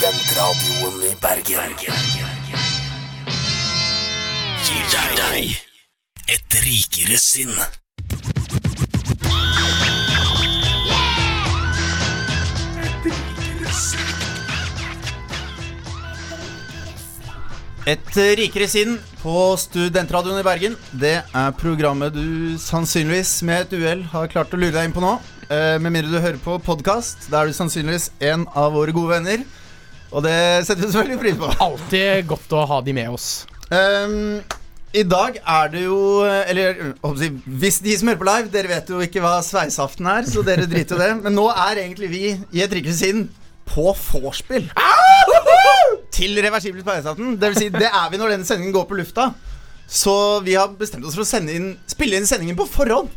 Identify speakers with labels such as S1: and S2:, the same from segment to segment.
S1: Studentradioen i Bergen. Gir deg et rikere sinn.
S2: Et rikere sinn på Studentradioen i Bergen. Det er programmet du sannsynligvis med et uhell har klart å lure deg inn på nå. Eh, med mindre du hører på podkast. Da er du sannsynligvis en av våre gode venner. Og det setter vi selvfølgelig pris på.
S3: Alltid godt å ha de med oss.
S2: Um, I dag er det jo Eller hvis de som hører på live, dere vet jo ikke hva sveiseaften er, så dere driter jo det. Men nå er egentlig vi i et rikere sinn på vorspiel. Til reversibel sveiseaften. Det vil si, det er vi når denne sendingen går på lufta. Så vi har bestemt oss for å sende inn, spille inn sendingen på forhånd.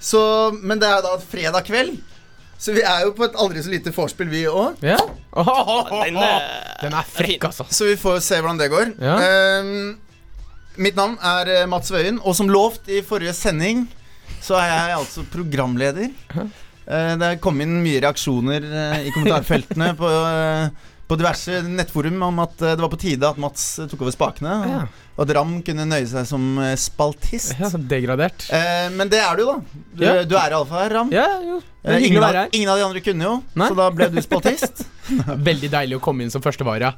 S2: Så, men det er da fredag kveld. Så vi er jo på et aldri så lite vorspiel, vi òg.
S3: Ja.
S4: Den, eh,
S3: Den er frekk, altså.
S2: Så vi får se hvordan det går.
S3: Ja.
S2: Ehm, mitt navn er eh, Mats Wøien, og som lovt i forrige sending, så er jeg altså programleder. Uh, det kommet inn mye reaksjoner uh, i kommentarfeltene på, uh, på diverse nettforum om at det var på tide at Mats tok over spakene, og-
S3: Ja.
S2: Og at Ram kunne nøye seg som eh, spaltist.
S3: Ja, så degradert.
S2: Eh, men det er du, da. Du,
S3: Ja.
S2: du er iallfall her, Ram.
S3: Ja, jo.
S2: Eh, ingen, av, ingen av de andre kunne jo,
S3: Nei.
S2: så da ble du spaltist.
S3: Veldig deilig å komme inn som førstevare.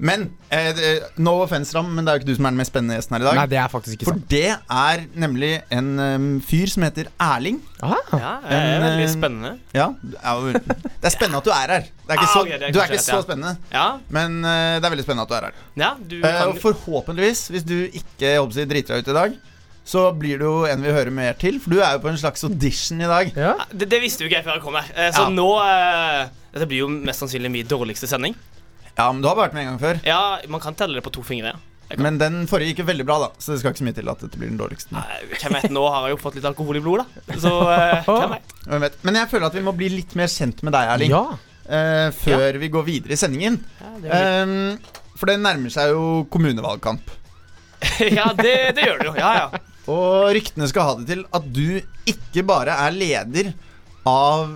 S2: Men eh, no offense, Ram, men det er jo ikke du som er den mest spennende gjesten her i dag.
S3: Nei, det er faktisk ikke
S2: For
S3: sant.
S2: det er nemlig en um, fyr som heter Erling.
S3: Aha.
S4: ja, det er veldig
S2: eh,
S4: spennende.
S2: Ja, det er det er spennende at du er her. Det er ikke
S4: Ah,
S2: så,
S4: ok, det er
S2: du er
S4: kanskje
S2: ikke
S4: rett,
S2: så
S4: ja.
S2: spennende,
S4: Ja,
S2: men eh, det er veldig spennende at du er her.
S4: ja du
S2: Eh,
S4: kan
S2: og forhåpentligvis, hvis du ikke jeg håper å si, driter deg ut i dag, så blir du jo en vi hører mer til. For du er jo på en slags audition i dag.
S3: ja.
S4: det, det visste jo ikke jeg før jeg kom her. Eh, Så
S2: Ja.
S4: nå eh, Dette blir jo mest sannsynlig min dårligste sending.
S2: Ja, men du har vært med en gang før.
S4: Ja, man kan telle det på to fingre.
S2: Men den forrige gikk jo veldig bra, da. Så det skal ikke så mye til at dette blir den dårligste.
S4: Nei, Hvem vet, nå har jeg jo fått litt alkohol i blodet, da. Så eh, hvem vet.
S2: Hvem vet. Men jeg føler at vi må bli litt mer kjent med deg, Erling.
S3: ja.
S2: eh, før vi går videre i sendingen.
S4: Ja, det, gjør
S2: Um, for det nærmer seg jo kommunevalgkamp.
S4: ja, det, det gjør det jo. Ja, ja.
S2: Og ryktene skal ha det til at du ikke bare er leder av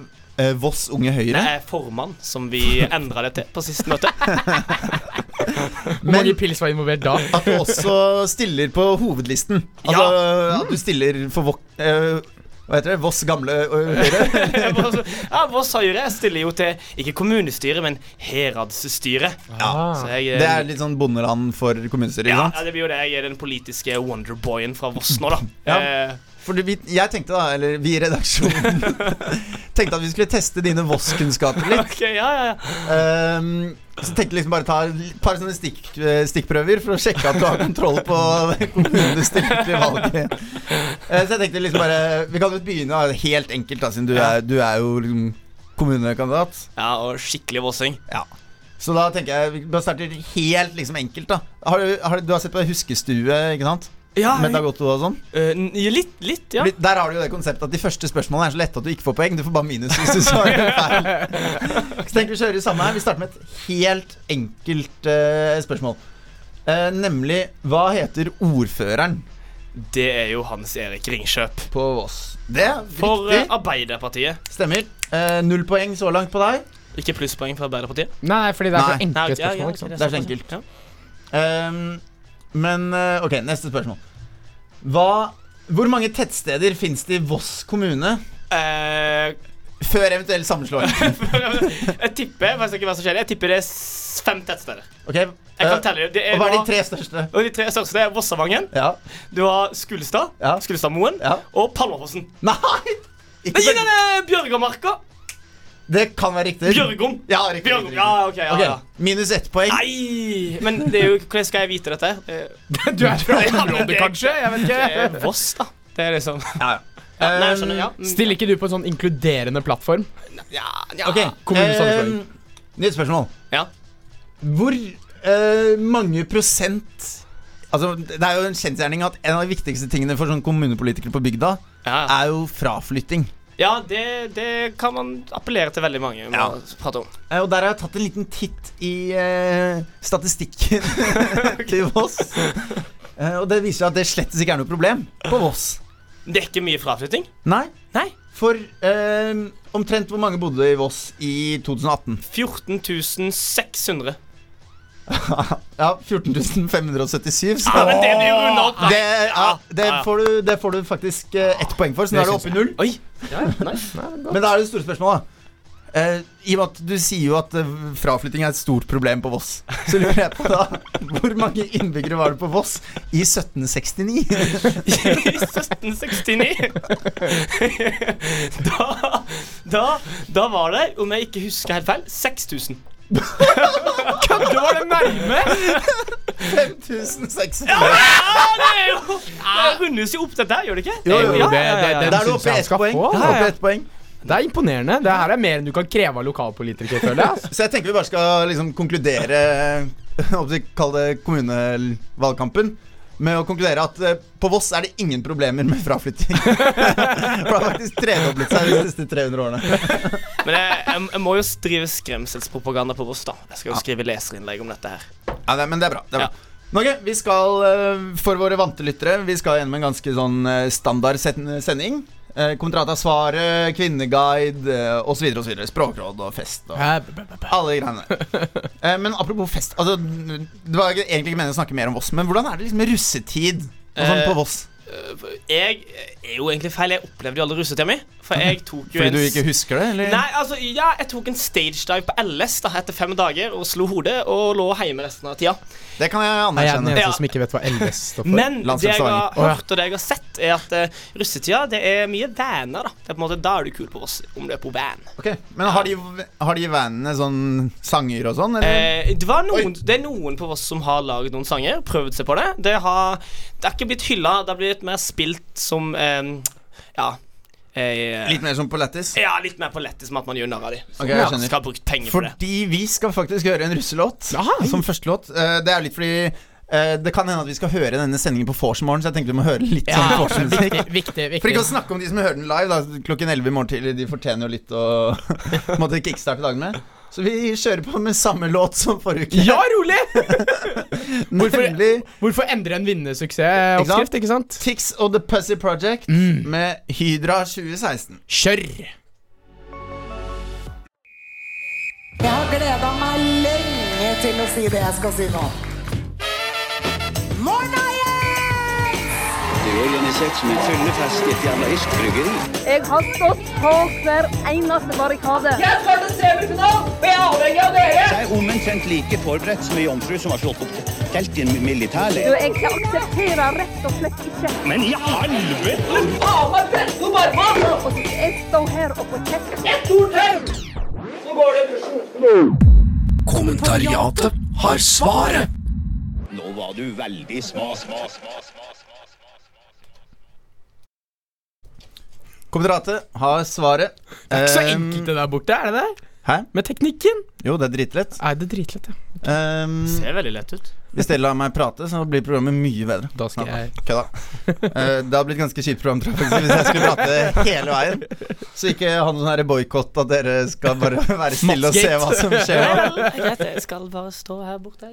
S2: Voss Unge Høyre.
S4: Det er formann som vi endra det til på siste møte.
S3: Hvor mange pils var involvert da?
S2: at du også stiller på hovedlisten. Altså at du stiller for Vok... eh, hva heter det? Voss Gamle eh, Høyre.
S4: ja, Voss Høyre stiller jo til ikke kommunestyret, men heradsstyret. Ja. Jeg, eh,
S2: Det er litt sånn bondeland for kommunestyret,
S4: ja, ja, det blir jo det. Jeg er den politiske wonderboyen fra Voss nå, da.
S2: Ja. For vi, jeg tenkte da, eller vi i redaksjonen tenkte at vi skulle teste dine Voss-kunnskaper litt.
S4: ok, ja, ja, ja.
S2: Um, så tenkte jeg liksom bare ta et par sånne stikk, eh, stikkprøver for å sjekke at du har kontroll på kommunestyret til valget. Eh, så jeg tenkte liksom bare Vi kan jo begynne helt enkelt, da, siden du er, du er jo liksom kommunekandidat.
S4: ja og skikkelig vossing.
S2: Ja. Så da tenker jeg vi starter helt liksom enkelt, da. Har du, har, du- du har sett på Huskestue, ikke sant?
S4: Ja,
S2: Med Dagotto og sånn.
S4: Uh, litt, litt, ja.
S2: Der har du jo det konseptet at de første spørsmålene er så lette at du ikke får poeng. Du får bare minus hvis du svarer feil. Så tenker vi kjører det samme her. Vi starter med et helt enkelt uh, spørsmål. Uh, nemlig hva heter ordføreren
S4: Det er jo Hans Erik Ringkjøp.
S2: på Voss? Det er
S4: For eh. Arbeiderpartiet.
S2: Stemmer. Eh, null poeng så langt på deg.
S4: Ikke plusspoeng for Arbeiderpartiet.
S3: Nei, fordi det er så enkle spørsmål.
S4: ja,
S3: ikke sant?
S2: Det er så enkelt.
S4: Ja.
S2: Ehm, men eh, ok, neste spørsmål. Hva, hvor mange tettsteder fins det i Voss kommune
S4: Eh,
S2: før eventuell sammenslåing?
S4: jeg tipper jeg ikke hva som skjer, jeg tipper det er fem tettsteder.
S2: Ok,
S4: Jeg kan
S2: eh,
S4: telle. Det er,
S2: Og hva er de tre største?
S4: og de tre største er Vossavangen,
S2: Ja,
S4: du har Skulstad,
S2: Ja.
S4: Skulstadmoen
S2: ja.
S4: og Palmafossen.
S2: Nei! Ikke
S4: Nei,
S2: så-
S4: nei, nei, Bjørgamarka.
S2: Det kan være riktig.
S4: Bjørgom.
S2: Ja, riktig.
S4: Bjørgom.
S2: riktig,
S4: Ja, ok, ja,
S2: Ok,
S4: ja.
S2: Minus ett poeng.
S4: Nei! Men det er jo, hvordan skal jeg vite dette?
S3: Du er fra området, kanskje? Jeg vet
S4: Det er
S3: ikke.
S4: Voss, da. Det er liksom
S2: Ja, ja.
S4: ja, Nei, jeg
S2: Um,
S4: skjønner. Ja. Mm,
S3: Stiller ikke du på en sånn inkluderende plattform?
S4: ja, ja.
S2: Ok,
S3: kommunesammenslåing.
S2: um, Nytt spørsmål.
S4: Ja.
S2: Hvor eh, mange prosent Altså, Det er jo en kjensgjerning at en av de viktigste tingene for sånne kommunepolitikere på bygda
S4: Ja,
S2: er jo fraflytting.
S4: Ja det, det kan man appellere til veldig mange
S2: Ja.
S4: prate om.
S2: Eh, Og der har jeg tatt en liten titt i eh, statistikken til Voss. Eh, og det viser at det slett ikke er noe problem på Voss.
S4: Det er ikke mye fraflytting.
S2: Nei.
S4: Nei.
S2: For eh, omtrent hvor mange bodde i Voss i 2018?
S4: 14 600.
S2: Ja, 14.577 Så
S4: Ja, men det blir jo da.
S2: det, ja, det, får du, det får du faktisk eh, ett poeng for, så nå er du oppe i null.
S4: Oi. Ja, nice.
S2: Men da er det store spørsmålet. Eh, I og med at Du sier jo at eh, fraflytting er et stort problem på Voss. Så lurer jeg på da Hvor mange innbyggere var det på Voss i 1769?
S4: I 1769 da, da, da var det, om jeg ikke husker helt feil, 6000.
S3: Kødder var det nærme!
S2: 5600.
S4: Ja, det er jo Det rundes jo opp, dette her, gjør det ikke?
S2: Jo, jo,
S4: Ja,
S3: det-
S4: det, ja, ja.
S3: det-
S2: er du oppe i ett poeng.
S3: få. Ja, ja.
S2: oppe ett poeng.
S3: Det er imponerende. Det her er mer enn du kan kreve av lokalpolitikere, føler jeg. Altså.
S2: Så jeg tenker vi bare skal liksom konkludere Hva Kall det kommunevalgkampen. Med å konkludere at eh, på Voss er det ingen problemer med fraflytting. For det har faktisk tredoblet seg de siste 300 årene.
S4: Men jeg, jeg, jeg må jo drive skremselspropaganda på Voss, da. Jeg skal jo skrive leserinnlegg om dette her.
S2: Ja, det, men det er bra. Det er bra. Norge, vi skal, eh, for våre vante lyttere, vi skal gjennom en ganske sånn eh, standard sending. Eh, Kontrata svaret, kvinneguide eh, osv. osv. Språkråd og fest og alle de greiene. Eh, Men apropos fest. Altså, det var egentlig ikke meningen å snakke mer om Voss, men hvordan er det liksom med russetid og sånn på Voss?
S4: Jeg er jo egentlig feil. Jeg opplevde jo aldri russetida mi. For jeg tok jo
S2: Fordi
S4: en
S2: du ikke husker det, eller?
S4: Nei, altså, ja, jeg tok en stagedive på LS da etter fem dager og slo hodet og lå hjemme resten av tida.
S2: Det kan jeg
S3: anerkjenne jeg den
S2: anerkjenne.
S3: eneste
S4: Ja.
S3: som ikke vet hva LS står for?
S4: Men det jeg har hørt og det jeg har sett, er at uh, russetida det er mye vaner. Da Det er på en måte Da er du kul på oss om du er på van.
S2: Ok, Men har de, har de vanene sånn sanger og sånn, eller?
S4: Eh, det, var noen, det er noen på oss som har laget noen sanger, prøvd seg på det. Det har, det har ikke blitt hylla, det har blitt mer spilt som eh, Ja. eh,
S2: Litt mer som på Lættis?
S4: ja, litt mer på lættis med at man gjør narr av dem.
S2: Okay, ja.
S4: Skal ha brukt penger på det.
S2: Fordi vi skal faktisk høre en russelåt
S3: Aha.
S2: som første låt. Eh, Det er litt fordi eh, det kan hende at vi skal høre denne sendingen på vorsmorgen, så jeg tenkte vi må høre litt sånn vorsemusikk.
S3: Viktig, viktig.
S2: For ikke å snakke om de som hører den live da, klokken 11 i morgen tidlig. De fortjener jo litt å måtte kickstarte dagen med. Så vi kjører på med samme låt som forrige uke.
S3: Ja, rolig! hvorfor- Hvorfor endre en vinnersuksessoppskrift, ikke sant?
S2: Tix og The Pussy Project med Hydra 2016.
S3: Kjør!
S5: Jeg har gleda meg lenge til å si det jeg skal si nå. Morna!
S6: Det er organisert som en fyllefest i et jernaisk bryggeri.
S7: Jeg har stått på hver eneste barrikade.
S6: Jeg er omtrent like forberedt som ei jomfru som har slått opp telt i en
S7: Du,
S6: militærleir.
S7: jeg aksepterer rett og slett ikke
S6: Men i helvete!
S7: Og så skal jeg stå her og får kjeft.
S1: Kommentariatet har svaret.
S6: Nå var du veldig sma, sma, sma, sma,
S2: Kommentatet har svaret.
S3: Det er ikke så enkelt det der borte, er det det?
S2: Hæ?
S3: Med teknikken?
S2: Jo, det er dritlett.
S3: Nei, det er dritlett, ja.
S2: Um,
S4: Ser veldig lett ut.
S2: hvis dere lar meg prate, så blir programmet mye bedre.
S3: Da skal jeg
S2: Kødda. Uh, det har blitt ganske kjipt program, tror jeg, faktisk, hvis jeg skulle prate hele veien. Så ikke ha noen sånn boikott at dere skal bare være stille og se hva som skjer.
S4: Nei vel, greit, jeg skal bare stå her borte.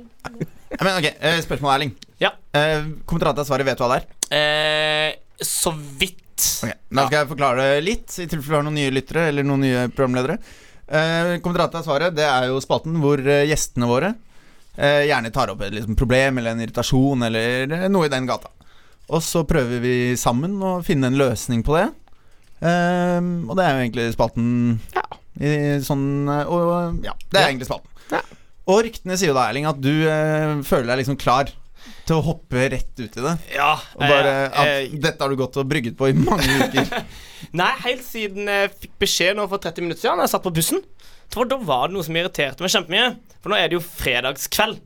S2: Men ok, eh, Spørsmål, Erling.
S4: Ja.
S2: Uh, Kommentatet av svaret vet du hva det er?
S4: Eh, så vidt.
S2: Okay, Da skal jeg forklare det litt, i tilfelle vi har noen nye lyttere eller noen nye programledere. Eh, Kommentatet av svaret Det er jo spalten hvor eh, gjestene våre eh, gjerne tar opp et liksom, problem eller en irritasjon eller eh, noe i den gata. Og så prøver vi sammen å finne en løsning på det. Eh, og det er jo egentlig spalten
S3: Ja.
S2: i sånn eh, Og ja, det er egentlig spalten.
S3: Ja.
S2: Og ryktene sier jo da, Erling, at du føler deg liksom klar til å hoppe rett ut i det.
S4: Ja.
S2: Og bare
S4: eh,
S2: at
S4: eh,
S2: dette har du gått og brygget på i mange uker.
S4: Nei, helt siden jeg fikk beskjed nå for 30 minutter siden, da jeg satt på bussen. For da var det noe som irriterte meg kjempemye. For nå er det jo fredagskveld.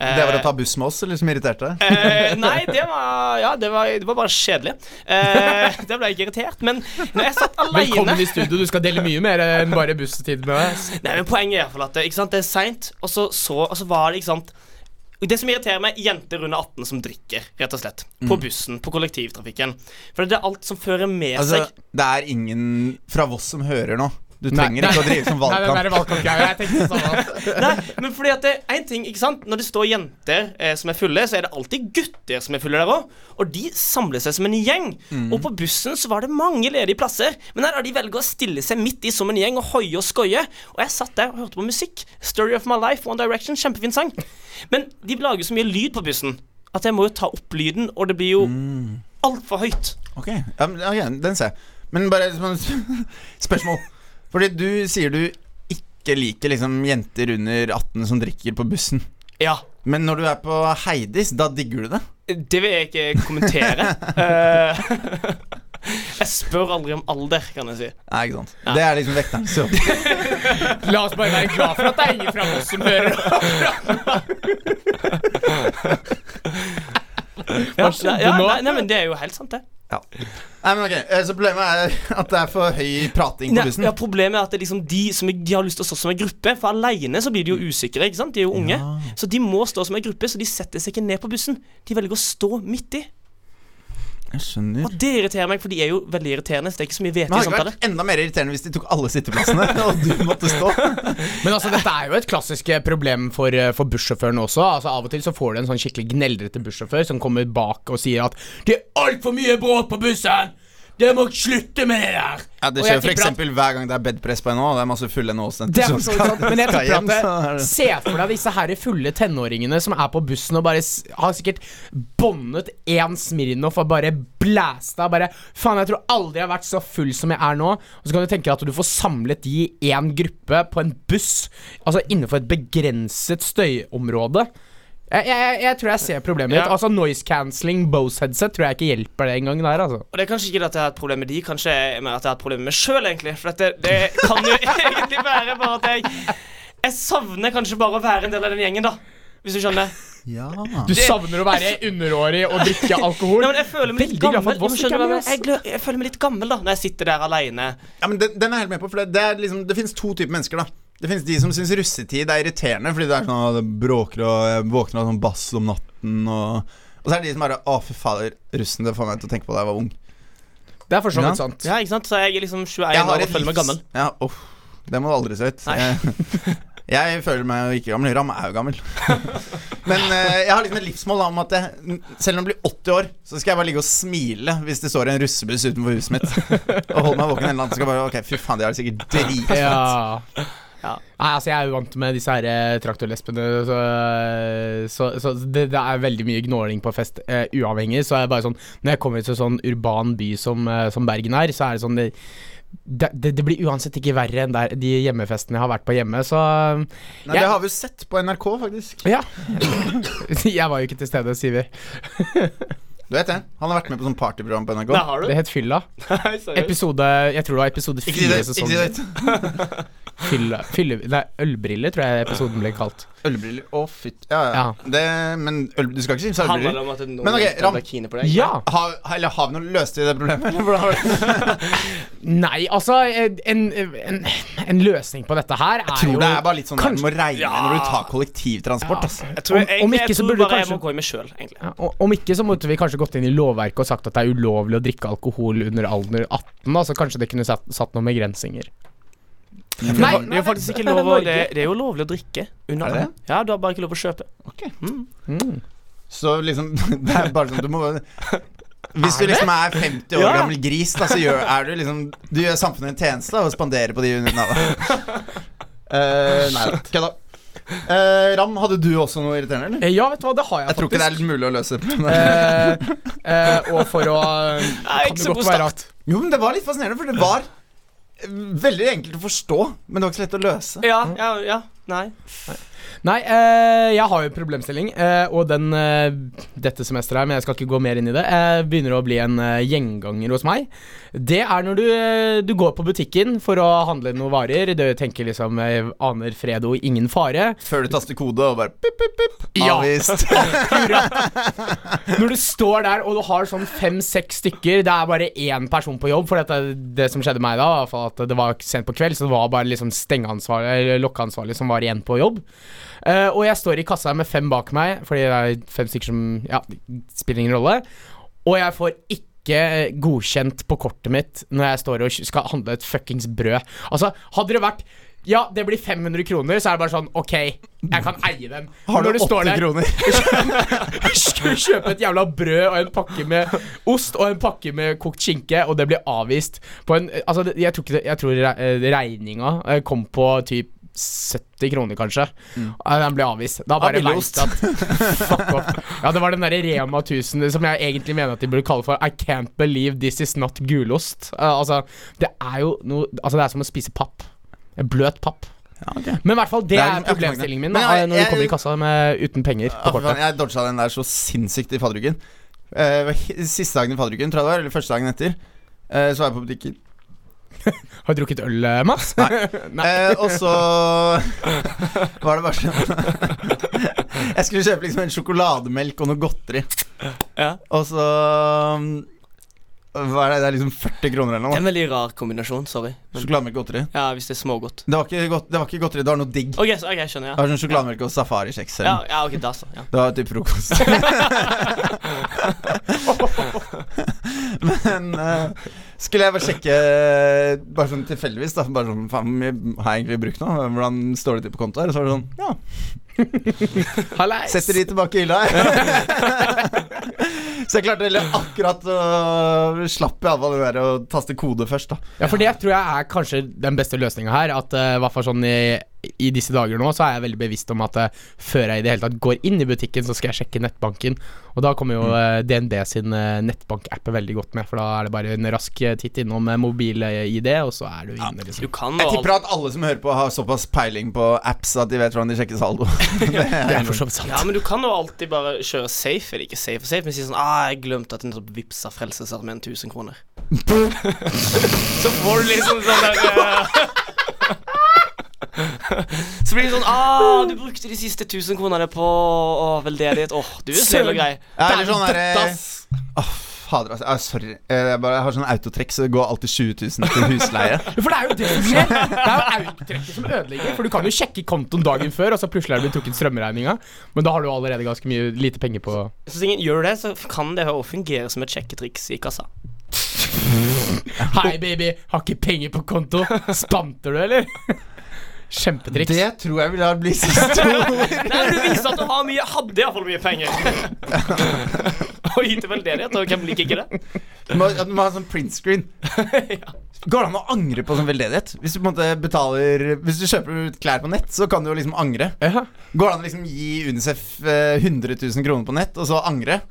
S4: Eh,
S2: Det var å ta buss med oss, eller som irriterte?
S4: Eh, nei, det var Ja, det var, det var bare kjedelig. Eh, det ble jeg ikke irritert. Men når jeg satt
S3: Velkommen i studio. Du skal dele mye mer enn bare busstid med oss.
S4: Nei, men Poenget er i hvert fall at det, ikke sant, det er seint, og, så, så, og så var det ikke sant Det som irriterer meg, jenter under 18 som drikker, rett og slett. På bussen, på kollektivtrafikken. For det er alt som fører med
S2: Altså,
S4: seg
S2: det er ingen fra Voss som hører nå. Du
S3: Nei,
S2: trenger ikke å drive som
S3: Nei,
S2: valgkamp.
S3: der valgkampgreia. Jeg tenkte sånn
S4: Nei, men fordi at det er en ting, ikke sant Når det står jenter eh, som er fulle, så er det alltid gutter som er fulle der òg. Og de samler seg som en gjeng. Og på bussen så var det mange ledige plasser. Men her har de velger å stille seg midt i som en gjeng og hoie og skoie. Og jeg satt der og hørte på musikk. Story of my life, One Direction. Kjempefin sang. Men de lager så mye lyd på bussen at jeg må jo ta opp lyden, og det blir jo altfor høyt.
S2: Ok, ja, men, ja, den ser jeg. Men bare spørsmål. Fordi du sier du ikke liker liksom jenter under 18 som drikker på bussen.
S4: Ja.
S2: Men når du er på Heidis, da digger du det?
S4: Det vil jeg ikke kommentere. Eh, jeg spør aldri om alder, kan jeg si.
S2: Nei, ikke sant. Det er liksom vekteren. Så.
S3: La oss bare være glad for at det er ingen fra oss som hører.
S4: Ja, ja, nei, nei, men det er jo helt sant, det.
S2: Nei, men ok, eh, Så problemet er at det er for høy prating på bussen?
S4: ja, problemet er at det er liksom de som er, De har lyst til å stå som en gruppe. For aleine så blir de jo usikre. ikke sant? De er jo unge. Så de må stå som en gruppe, så de setter seg ikke ned på bussen. De velger å stå midt i.
S2: Jeg skjønner.
S4: Og det irriterer meg, for de er jo veldig irriterende. Så det er ikke så mye
S2: Men
S4: hvete i
S2: hadde det ikke vært enda mer irriterende hvis de tok alle sitteplassene, og du måtte stå?
S3: Men altså, dette er jo et klassisk eh, problem for, eh, for bussjåføren også. Altså, Av og til så får du en sånn skikkelig gneldrete bussjåfør som kommer bak og sier at 'Det er altfor mye bråk på bussen! Dere må slutte med det der!'
S2: Ja, Det skjer f.eks. hver gang det er bedpress på NHO. Det er masse fulle NHO-studenter
S3: er
S2: som
S3: sant, men jeg
S2: skal hjem, det-
S3: Se for deg disse her fulle tenåringene som er på bussen og bare har sikkert båndet én Smirnov og bare blæsta. Bare Faen, jeg tror aldri jeg har vært så full som jeg er nå. Og så kan du tenke deg at du får samlet de i én gruppe på en buss, altså innenfor et begrenset støyområde. Jeg, jeg, jeg tror jeg ser problemet ditt.
S4: Ja.
S3: Altså Noise cancelling Bose headset tror jeg ikke hjelper det engang der, altså.
S4: Og det er kanskje ikke at jeg har et problem med de, kanskje med at jeg har et problem med meg sjøl, egentlig. For dette, det kan jo egentlig være bare at jeg Jeg savner kanskje bare å være en del av den gjengen, da. Hvis du skjønner.
S2: Ja.
S3: Du savner å være underårig og drikke alkohol.
S4: Nei, men jeg føler meg litt gammel.
S3: Voss
S4: Jeg, hva jeg, jeg føler meg litt gammel da når jeg sitter der aleine.
S2: Ja, men den, den er jeg helt med på, for det, det, er liksom, det finnes to typer mennesker, da. Det finnes de som syns russetid er irriterende fordi det er sånn det bråker og jeg våkner av sånn bass om natten og Og så er det de som bare Å, fy fader, russen, det får meg til å tenke på da jeg var ung.
S3: Det er for så
S2: Ja.
S3: vidt sant.
S4: Ja, ikke sant? Så jeg er liksom 21 år og føler meg gammel.
S2: Ja, uff. Det må du aldri se ut. Jeg, jeg føler meg jo ikke gammel. Ram er jo gammel. Men eh, jeg har liksom et livsmål da, om at jeg, selv om jeg blir 80 år, så skal jeg bare ligge og smile hvis det står en russebuss utenfor huset mitt. Og holde meg våken hele natten. Så skal jeg bare Ok, fy faen, de har det sikkert dritfett.
S3: Ja.
S4: Ja.
S3: Nei, altså Jeg er jo vant med disse her traktorlespene, så, så, så det, det er veldig mye gnåling på fest uh, uavhengig. Så er det bare sånn Når jeg kommer til en sånn urban by som, uh, som Bergen er, så er det sånn det, det, det, det blir uansett ikke verre enn der, de hjemmefestene jeg har vært på hjemme, så
S2: Nei,
S3: Jeg-
S2: Det har vi jo sett på NRK, faktisk.
S3: Ja. jeg var jo ikke til stede, sier vi.
S2: Du vet det? Han har vært med på sånn partyprogram på NRK.
S4: Det, har du?
S3: Det het Fylla.
S4: Nei.
S3: Episode Jeg tror det var episode fire.
S2: Ikke si det.
S3: Fylle, fylle, nei, ølbriller, tror jeg episoden ble kalt.
S2: Ølbriller. Å, fytt. Ja, ja.
S3: Ja.
S2: Det, men øl, du skal ikke si
S4: Handler
S2: ølbriller?
S4: om at noen
S2: Men ok, Ram.
S4: på deg?
S3: Ja!
S2: Har, eller har vi noe løst i det problemet? Eller hvordan har det?
S3: Nei, altså en, en, en løsning på dette her er
S2: Jeg tror
S3: jo
S2: det er bare litt sånn der
S3: kanskje-
S2: du må regne
S4: Ja.
S2: når du tar kollektivtransport. Altså.
S4: Jeg tror,
S3: Om- om ikke
S4: jeg
S3: så
S4: tror
S3: burde du
S4: bare jeg må gå i meg sjøl, egentlig.
S3: ja, Om ikke så måtte vi kanskje gått inn i lovverket og sagt at det er ulovlig å drikke alkohol under alder 18. Da, så kanskje det kunne satt, satt noen begrensninger.
S4: Nei, nei, det er jo faktisk ikke lov å det, det er jo lovlig å drikke under
S2: Er det?
S4: Ja, du har bare ikke lov å kjøpe.
S2: Ok.
S3: Mm.
S2: Så liksom Det er bare sånn du må Hvis du liksom er 50 år
S4: Ja.
S2: gammel gris, da, så gjør, er du liksom Du gjør samfunnet en tjeneste da, og spanderer på de under navnet. Uh, nei da, kødda. Eh, Ram, hadde du også noe irriterende, eller?
S3: Eh, Ja, vet du hva, det har jeg,
S2: Jeg tror ikke det er mulig å løse.
S3: Eh, eh, og for å
S4: Nei,
S3: Kan
S4: ikke
S3: det
S4: så
S3: godt
S4: god
S3: være at
S2: Jo, men det var litt fascinerende, for det var eh, veldig enkelt å forstå, men det var ikke så lett å løse.
S4: Ja, ja, ja. Nei.
S3: Nei, eh, jeg har jo en problemstilling, eh, og den eh, dette semesteret her, men jeg skal ikke gå mer inn i det, begynner å bli en gjenganger hos meg. Det er når du, du går på butikken for å handle noen varer. Du tenker liksom jeg aner fred og ingen fare.
S2: Før du taster kode og bare pip, pip, pip.
S3: Ja.
S2: Avvist.
S3: Når du står der og du har sånn fem-seks stykker, det er bare én person på jobb. For dette, det som skjedde meg da, at det var sent på kveld, så det var bare liksom stengeansvarlig lokkeansvarlig som var igjen på jobb. Eh, og jeg står i kassa med fem bak meg, fordi det er fem stykker som Ja, spiller ingen rolle. Og jeg får ikke ikke godkjent på kortet mitt når jeg står og skal handle et fuckings brød. Altså, hadde det vært ja, det blir 500 kroner, så er det bare sånn OK, jeg kan eie den.
S2: Har
S3: du,
S2: du
S3: det
S2: 80
S3: der-
S2: kroner?
S3: skulle kjøpe et jævla brød og en pakke med ost og en pakke med kokt skinke, og det blir avvist på en Altså, jeg tror, ikke det, jeg tror regninga eh, kom på typ 70 kroner, kanskje. Mm. Den ble avvist. Da bare vet at Fuck off. Ja, det var den derre Rema 1000 som jeg egentlig mener at de burde kalle for I can't believe this is not gulost. Uh, altså, det er jo noe Altså, det er som å spise papp. Bløt papp. Men i hvert fall, det,
S2: Det er
S3: er problemstillingen min da,
S2: jeg-
S3: når du kommer i kassa med, uten penger på kortet.
S2: jeg dodga den der så sinnssykt i fadderuken. Uh, siste dagen i fadderuken, tror jeg det var, eller første dagen etter, uh, så var jeg på butikken.
S3: Har du drukket øl, eh, Mats? Nei.
S2: Eh, og så var det bare sånn Jeg skulle kjøpe liksom en sjokolademelk og noe godteri.
S4: Ja.
S2: Og så um, Hva er det? Det er liksom 40 kroner eller noe.
S4: En veldig rar kombinasjon. Sorry. Men,
S2: Sjokolademelk og godteri.
S4: ja, hvis det er smågodt.
S2: Det var ikke, godt, det var ikke godteri, det var noe digg.
S4: OK, så, ok, jeg skjønner.
S2: Det
S4: Ja.
S2: var sånn sjokolademelk og safarikjeks.
S4: Ja,
S2: eller noe.
S4: ja, ok, da så. Ja.
S2: Det var typ frokost. Men eh, skulle jeg bare sjekke Bare sånn tilfeldigvis, da. Bare sånn, faen, hvor mye har jeg egentlig brukt nå? Hvordan står det til på konto her? Og så var det sånn, ja.
S3: Hallais.
S2: Setter de tilbake i hylla. så jeg klarte akkurat å slappe iallfall det der å taste kode først, da.
S3: Ja, for det tror jeg er kanskje den beste løsninga her. At uh, hvert fall sånn i, i disse dager nå, så er jeg veldig bevisst om at eh, før jeg i det hele tatt går inn i butikken, så skal jeg sjekke nettbanken. Og da kommer jo mm. DNB sin nettbankapp nettbank-app veldig godt med, for da er det bare en rask eh, titt innom mobil-ID, og så er du inne,
S4: Du
S3: liksom.
S4: kan
S2: Jeg tipper at alle som hører på, har såpass peiling på apps at de vet hvordan de sjekker saldo. det
S3: er for så vidt sant.
S4: Ja, men du kan jo alltid bare kjøre safe, eller ikke safe og safe, men si sånn Ah, jeg glemte at jeg nettopp vippsa Frelsesarmeen 1000 kroner. så får du liksom sånn der eh, Så blir det sånn Ah, du brukte de siste 1000 kronene på å, veldedighet. Åh, du er snill og grei.
S2: Ja, eller sånn derre. Åh, fader, altså. Ah, sorry. Eh, Jeg, bare, jeg har sånn autotrekk, så det går alltid 20 000 til husleie.
S3: For det er jo det som skjer. Det er jo autotrekket som ødelegger. For du kan jo sjekke kontoen dagen før, og så plutselig er det blitt trukket strømregninga. Men da har du allerede ganske mye lite penger på
S4: Så ingen gjør det, så kan det jo fungere som et sjekketriks i kassa.
S3: Hei, baby, har ikke penger på konto. Spanter du, eller? Kjempetriks.
S2: Det tror jeg vil ha blitt siste ord.
S4: Nei, Du viser at du har mye hadde iallfall mye penger. Og gitt til veldedighet, og hvem liker ikke det?
S2: Du må, du må ha sånn print screen. Går det an å angre på sånn veldedighet? Hvis du på en måte betaler Hvis du kjøper ut klær på nett, så kan du jo liksom angre. Går det an å liksom gi Unicef eh, 100 000 kroner på nett, og så angre?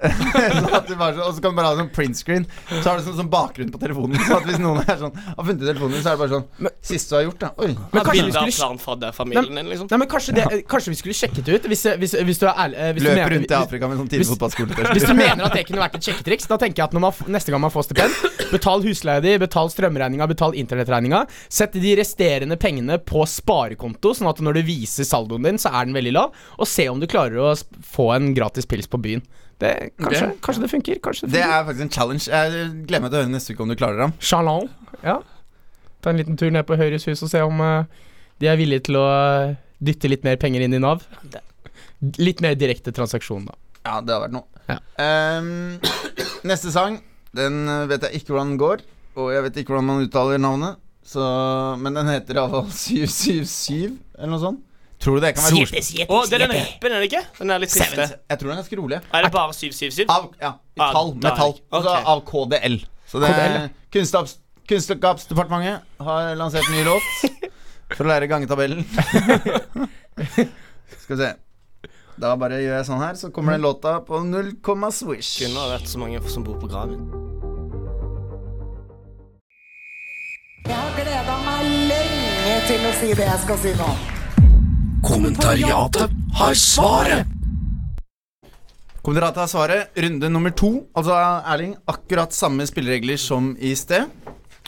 S2: Så- og så kan du bare ha sånn print screen. Så har du sånn, sånn bakgrunn på telefonen. Så at hvis noen er sånn har funnet telefonen din, så er det bare sånn Siste du har gjort, da. Oi.
S3: Men kanskje vi skulle
S4: planfadderfamilien din, liksom.
S3: Nei, men kanskje, det, kanskje vi skulle sjekket ut, hvis, hvis, hvis du er ærlig eh, hvis du mener-
S2: rundt i Afrika med sånn tidlig fotballskole.
S3: Hvis du mener at det kunne vært et sjekketriks, da tenker jeg at når man, neste gang man får stipend, betal husleia di, betal strømregninga, betal internettregninga. Sett de resterende pengene på sparekonto, sånn at når du viser saldoen din, så er den veldig lav. Og se om du klarer å få en gratis pils på byen. Det, kanskje,
S2: Det-
S3: kanskje det funker. Kanskje det
S2: Det er faktisk en challenge. Jeg gleder meg til å høre neste uke om du klarer dem.
S3: Shalom. Ja. Ta en liten tur ned på Høyres hus og se om uh, de er villige til å eh, dytte litt mer penger inn i Nav. Litt mer direkte transaksjon, da.
S2: Ja, det har vært noe.
S3: Ja.
S2: Um, neste sang, den eh, vet jeg ikke hvordan den går, og jeg vet ikke hvordan man uttaler navnet. Så, men den heter iallfall 777, eller noe sånnt. Tror du det kan være ordspill?
S4: Å, det er den rappen, er det ikke? Den er litt triste.
S2: Jeg tror den er ganske rolig.
S4: Er det bare 777?
S2: Av, ja, i
S4: Ah,
S2: tall,
S4: da
S2: med
S4: er
S2: tall. Altså
S4: ok.
S2: av KDL. Så det
S3: KDL.
S2: Kunnskaps, Kunnskapsdepartementet har lansert en ny låt for å lære gangetabellen. Skal vi se. Da bare gjør jeg sånn her, så kommer den låta på 0, swish.
S4: Kunne ha vært så mange som bor på graven.
S5: Jeg har gleda meg lenge til å si det jeg skal si nå.
S1: Kommentariatet har svaret.
S2: Kommentariatet har svaret. Runde nummer to. Altså, Erling, akkurat samme spilleregler som i sted.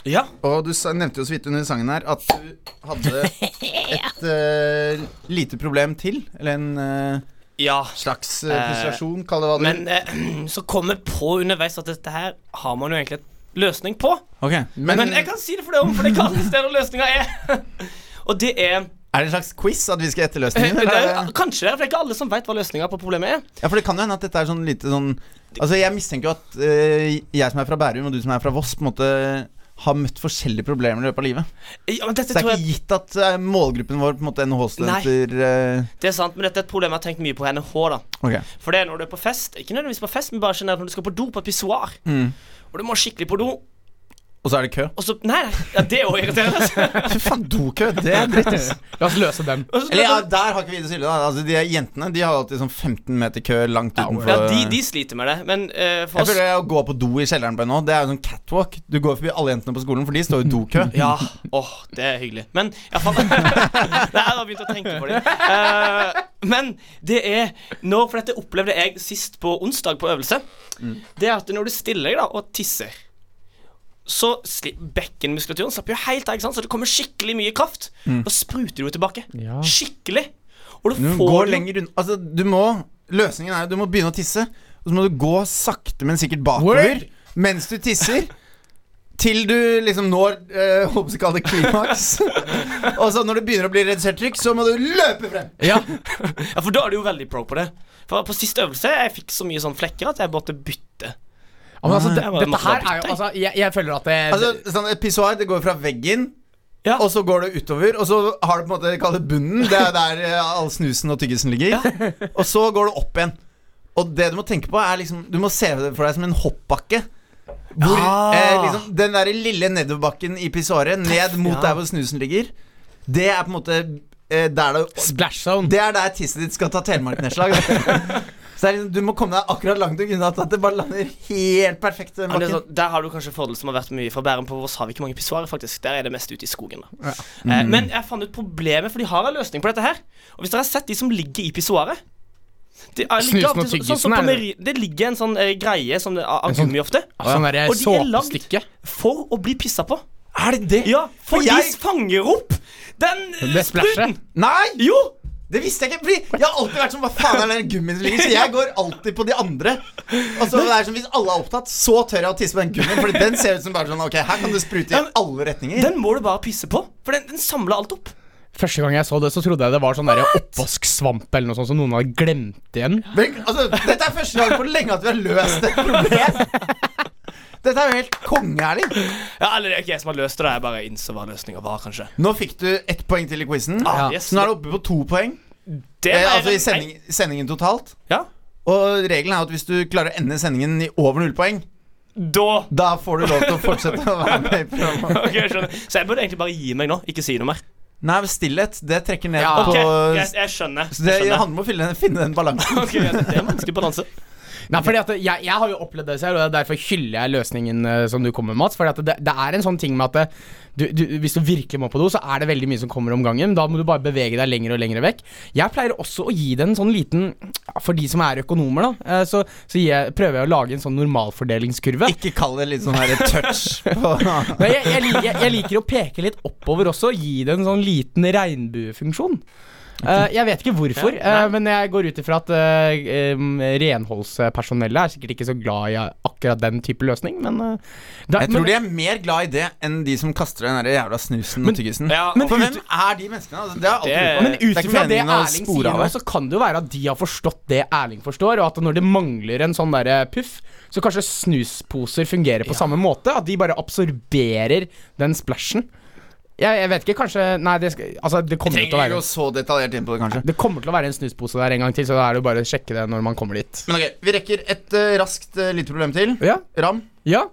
S4: Ja.
S2: Og du nevnte jo så vidt under sangen her at du hadde et uh, lite problem til. Eller en uh,
S4: Ja.
S2: slags uh, frustrasjon, kall det hva du
S4: Men eh, så kom jeg på underveis at dette her har man jo egentlig et løsning på.
S2: Okay.
S4: Men, jeg kan si det for deg om, for det kan det stedet løsninga er. Og det er
S2: Er det en slags quiz at vi skal gjette
S4: Eh,
S2: løsningen?
S4: det
S2: eller er
S4: kanskje det, for det er ikke alle som vet hva løsninga på problemet er.
S2: Ja, for det kan jo hende at dette er sånn lite sånn Altså, jeg mistenker jo at øh, jeg som er fra Bærum, og du som er fra Voss, på en måte har møtt forskjellige problemer i løpet av livet.
S4: Ja,
S2: Så det er ikke
S4: jeg
S2: gitt at eh, målgruppen vår, på en måte NHH-studenter uh...
S4: Det er sant, men dette er et problem jeg har tenkt mye på i NHH. da
S2: okay.
S4: For det er når du er på fest, ikke nødvendigvis på fest, men bare generelt når du skal på do, på et pissoar,
S2: Mm.
S4: og du må skikkelig på do,
S2: Og så er det kø.
S4: og så Nei, nei, ja, det er jo irriterende.
S2: Fy faen, dokø! Det er dritt, ass.
S3: La oss løse den.
S4: Så-
S2: Eller ja, der har ikke vi det så ille, da. Altså, de jentene de har alltid sånn 15 meter kø langt utenfor.
S4: ja, de, de sliter med det, men uh, for
S2: Jeg
S4: føler
S2: føler Å gå på do i kjelleren på NHO, det er jo sånn catwalk. Du går forbi alle jentene på skolen, for de står i dokø.
S4: Ja, åh, det er hyggelig. Men iallfall Jeg har begynt å tenke på det. Uh, men det er når For dette opplevde jeg sist på onsdag på øvelse. Det er at når du stiller deg da og tisser, så bekkenmuskulaturen slapper jo helt av, ikke sant? så det kommer skikkelig mye kraft. Og spruter du jo tilbake.
S3: Ja.
S4: Skikkelig. Og du
S2: går lenger unna Altså, du må Løsningen er jo du må begynne å tisse, og så må du gå sakte, men sikkert bakover
S3: Word.
S2: mens du tisser. Til du liksom når øh, Håper jeg kaller det klimaks. og så når det begynner å bli redusert trykk, så må du løpe frem.
S3: Ja.
S4: Ja, for da er du jo veldig pro på det. For på siste øvelse jeg fikk så mye sånn flekker at jeg måtte bytte.
S3: Ja, Men altså, det, dette her er jo. Altså, jeg, jeg føler at det
S2: Altså, sånn Et pissoar det går fra veggen,
S4: Ja.
S2: og så går det utover. Og så har du på en måte kall det bunnen. Det er der eh, all snusen og tyggisen ligger. Og så går det opp igjen. Og det du må tenke på, er liksom Du må se det for deg som en hoppbakke. Hvor
S4: Ah.
S2: eh, liksom, den der lille nedoverbakken i pissoaret, ned mot
S4: Ja.
S2: der hvor snusen ligger, det er på en måte eh, der det,
S3: Splash zone.
S2: det er der tisset ditt skal ta telemarknedslag. Så er liksom, du må komme deg akkurat langt nok unna at det bare lander helt perfekt.
S4: Ja, sånn, der har du kanskje fordel som har vært mye fra Bærum. På Voss har vi ikke mange pissoarer, faktisk. Der er det mest ute i skogen. da
S2: Mm.
S4: eh, Men jeg fant ut problemet, for de har en løsning på dette her. Og hvis dere har sett de som ligger i pissoaret det, er- ligger
S3: Snusen og
S4: tyggisen? så- sånn
S3: tyggisen, er det?
S4: ligger en sånn eh, greie som det,
S3: er sånn-
S4: gummi ofte,
S3: Sånn derre
S4: Og de er lagd- for å bli pissa på.
S2: Er det det?
S4: Ja, for,
S2: For
S4: de
S2: jeg-
S4: fanger opp den eh, spruten.
S2: Nei!
S4: Jo!
S2: Det visste jeg ikke, fordi jeg har alltid vært sånn Hva faen er den gummien som ligger? Så jeg går alltid på de andre. Og så det er som Hvis alle er opptatt, så tør jeg å tisse på den gummien. Fordi den ser ut som bare sånn Ok, her kan du sprute i alle retninger.
S4: Den må du bare pisse på, for den, den samler alt opp.
S3: Første gang jeg så det, så trodde jeg det var sånn der oppvasksvamp eller noe sånt som noen hadde glemt igjen.
S2: Men, altså, dette er første gang på lenge at vi har løst et problem. Dette er jo helt kongeærlig.
S4: Ja, eller det er ikke jeg som har løst det, jeg bare innså hva løsninga var, kanskje.
S2: Nå fikk du ett poeng til i quizen.
S4: Ah,
S3: Ja.
S4: yes.
S2: Så nå er du oppe på to poeng.
S4: Det
S2: Eh,
S4: er
S2: altså i sending, sendingen totalt.
S4: Ja.
S2: Og regelen er at hvis du klarer å ende sendingen i over null poeng,
S4: Da
S2: da får du lov til å fortsette å være med i programmet.
S4: Ok, jeg skjønner. Så jeg burde egentlig bare gi meg nå, ikke si noe mer.
S2: Nei, stillhet, det trekker ned
S3: Ja.
S2: på
S4: Ok, jeg, jeg skjønner.
S2: Så det
S4: Jeg skjønner.
S2: handler om å finne, finne den balansen.
S4: Ok, det er en vanskelig balanse.
S3: Nei, fordi at jeg, jeg har jo opplevd det selv, og er derfor hyller jeg løsningen eh, som du kommer med, Mats. Fordi at det, det er en sånn ting med at det, du, du, hvis du virkelig må på do, så er det veldig mye som kommer om gangen. Da må du bare bevege deg lenger og lenger vekk. Jeg pleier også å gi det en sånn liten For de som er økonomer, da, eh, så, så jeg, prøver jeg å lage en sånn normalfordelingskurve.
S2: Ikke kall det litt sånn her touch på
S3: Nei, jeg, jeg liker å peke litt oppover også, gi det en sånn liten regnbuefunksjon. Eh, jeg vet ikke hvorfor,
S4: Ja,
S3: eh, men jeg går ut ifra at uh, renholdspersonellet er sikkert ikke så glad i akkurat den type løsning, men da,
S2: Jeg tror
S3: men,
S2: de er mer glad i det enn de som kaster den der jævla snusen og tyggisen.
S4: Ja,
S2: Men
S4: og-
S2: hvem er de menneskene? Altså, det er
S4: Det-
S2: alltid
S3: men ut
S2: er
S3: ifra det Erling sier nå, så kan det jo være at de har forstått det Erling forstår, og at når det mangler en sånn derre puff, så kanskje snusposer fungerer på samme måte. At de bare absorberer den splæsjen. Jeg, jeg vet ikke, kanskje Nei, det, skal, altså, det kommer til å være
S2: så detaljert inn på det, kanskje.
S3: Det kommer til å være en snuspose der en gang til, så da er det jo bare å sjekke det når man kommer dit.
S2: Men ok, vi rekker et uh, raskt uh, lite problem til.
S3: Ja,
S2: Ram.
S3: ja.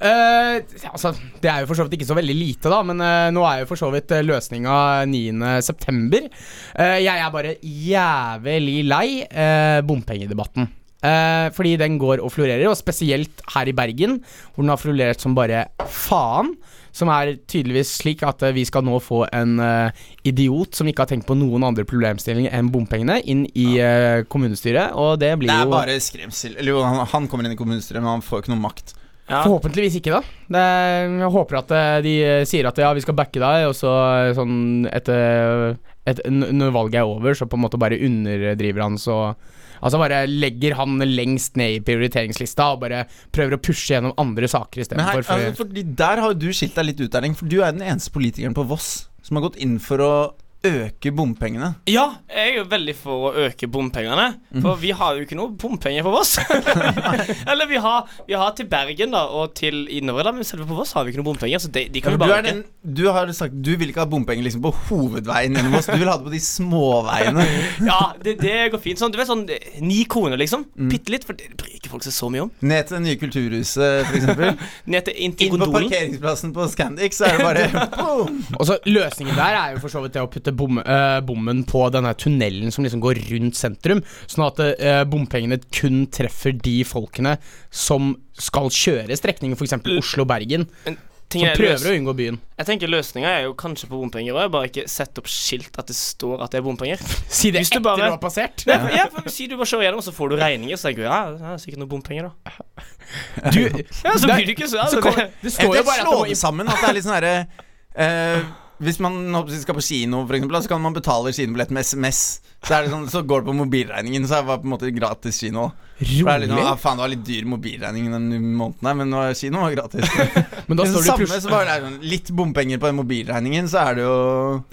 S3: Uh, altså, det er jo for så vidt ikke så veldig lite, da, men uh, nå er jo for så vidt uh, løsninga 9.9. Uh, jeg er bare jævlig lei bompengedebatten. Fordi den går og florerer, og spesielt her i Bergen, hvor den har florert som bare faen. Som er tydeligvis slik at eh, vi skal nå få en uh, idiot som ikke har tenkt på noen andre problemstillinger enn bompengene, inn i uh, kommunestyret, og det blir
S2: Det er
S3: jo
S2: bare skremsel. Eller jo, han, han kommer inn i kommunestyret, men han får jo ikke noe makt.
S4: Ja.
S3: Forhåpentligvis ikke, da. Det, jeg håper at de sier at ja, vi skal backe deg, og så sånn etter et, Når valget er over, så på en måte bare underdriver han så Altså bare legger han lengst ned i prioriteringslista og bare prøver å pushe gjennom andre saker istedenfor.
S2: For, altså, fordi Der har jo du skilt deg litt ut, Erling. For du er den eneste politikeren på Voss som har gått inn for å øke bompengene.
S4: Ja, jeg er jo veldig for å øke bompengene. For vi har jo ikke noe bompenger på Voss. Eller vi har, vi har til Bergen da og til innover, da, men selve på Voss har vi ikke noe bompenger. Så de, de kan
S2: Ja,
S4: vi
S2: du,
S4: bare
S2: er den, du har sagt du vil ikke ha bompenger liksom på hovedveien gjennom Voss. Du vil ha det på de småveiene.
S4: Ja, det, det går fint. Sånn, du vet sånn ni kroner, liksom. Bitte litt, for det bryr ikke folk seg så mye om.
S2: Ned til det nye kulturhuset, f.eks.
S4: Ned til Inn
S2: på parkeringsplassen på Scandic, så er det bare boom.
S3: Og så Løsningen der er jo for så vidt det å putte bom, eh, bommen på denne tunnelen som liksom går rundt sentrum, sånn at eh, bompengene kun treffer de folkene som skal kjøre strekningen, f.eks. Oslo-Bergen, som
S4: er
S3: prøver å unngå byen.
S4: Jeg tenker Løsninga er jo kanskje på bompenger òg, bare ikke sette opp skilt at det står at det er bompenger.
S3: Si det
S4: Hvis du
S3: etter
S4: bare-
S3: du har passert.
S4: Ja, for, ja, for Si du bare kjører gjennom, så får du regninger, så tenker du ja, det er sikkert noe bompenger, da.
S3: Du,
S4: Ja, så blir du ikke så,
S3: så
S4: altså,
S3: kom,
S4: det,
S3: står jo bare at det
S2: det
S3: må
S2: sammen. At det er litt sånn herre eh, Hvis man skal på kino, for eksempel, så kan man betale kinobillett med SMS. Så, er det sånn, så går det på mobilregningen, så er det på en måte gratis kino. Rolig? det er litt ah, faen, det var litt dyr mobilregning den måneden her, men nå er kino var gratis.
S3: Men da står det
S2: samme,
S3: pluss-
S2: så bare det sånn, litt bompenger på den mobilregningen, så er det jo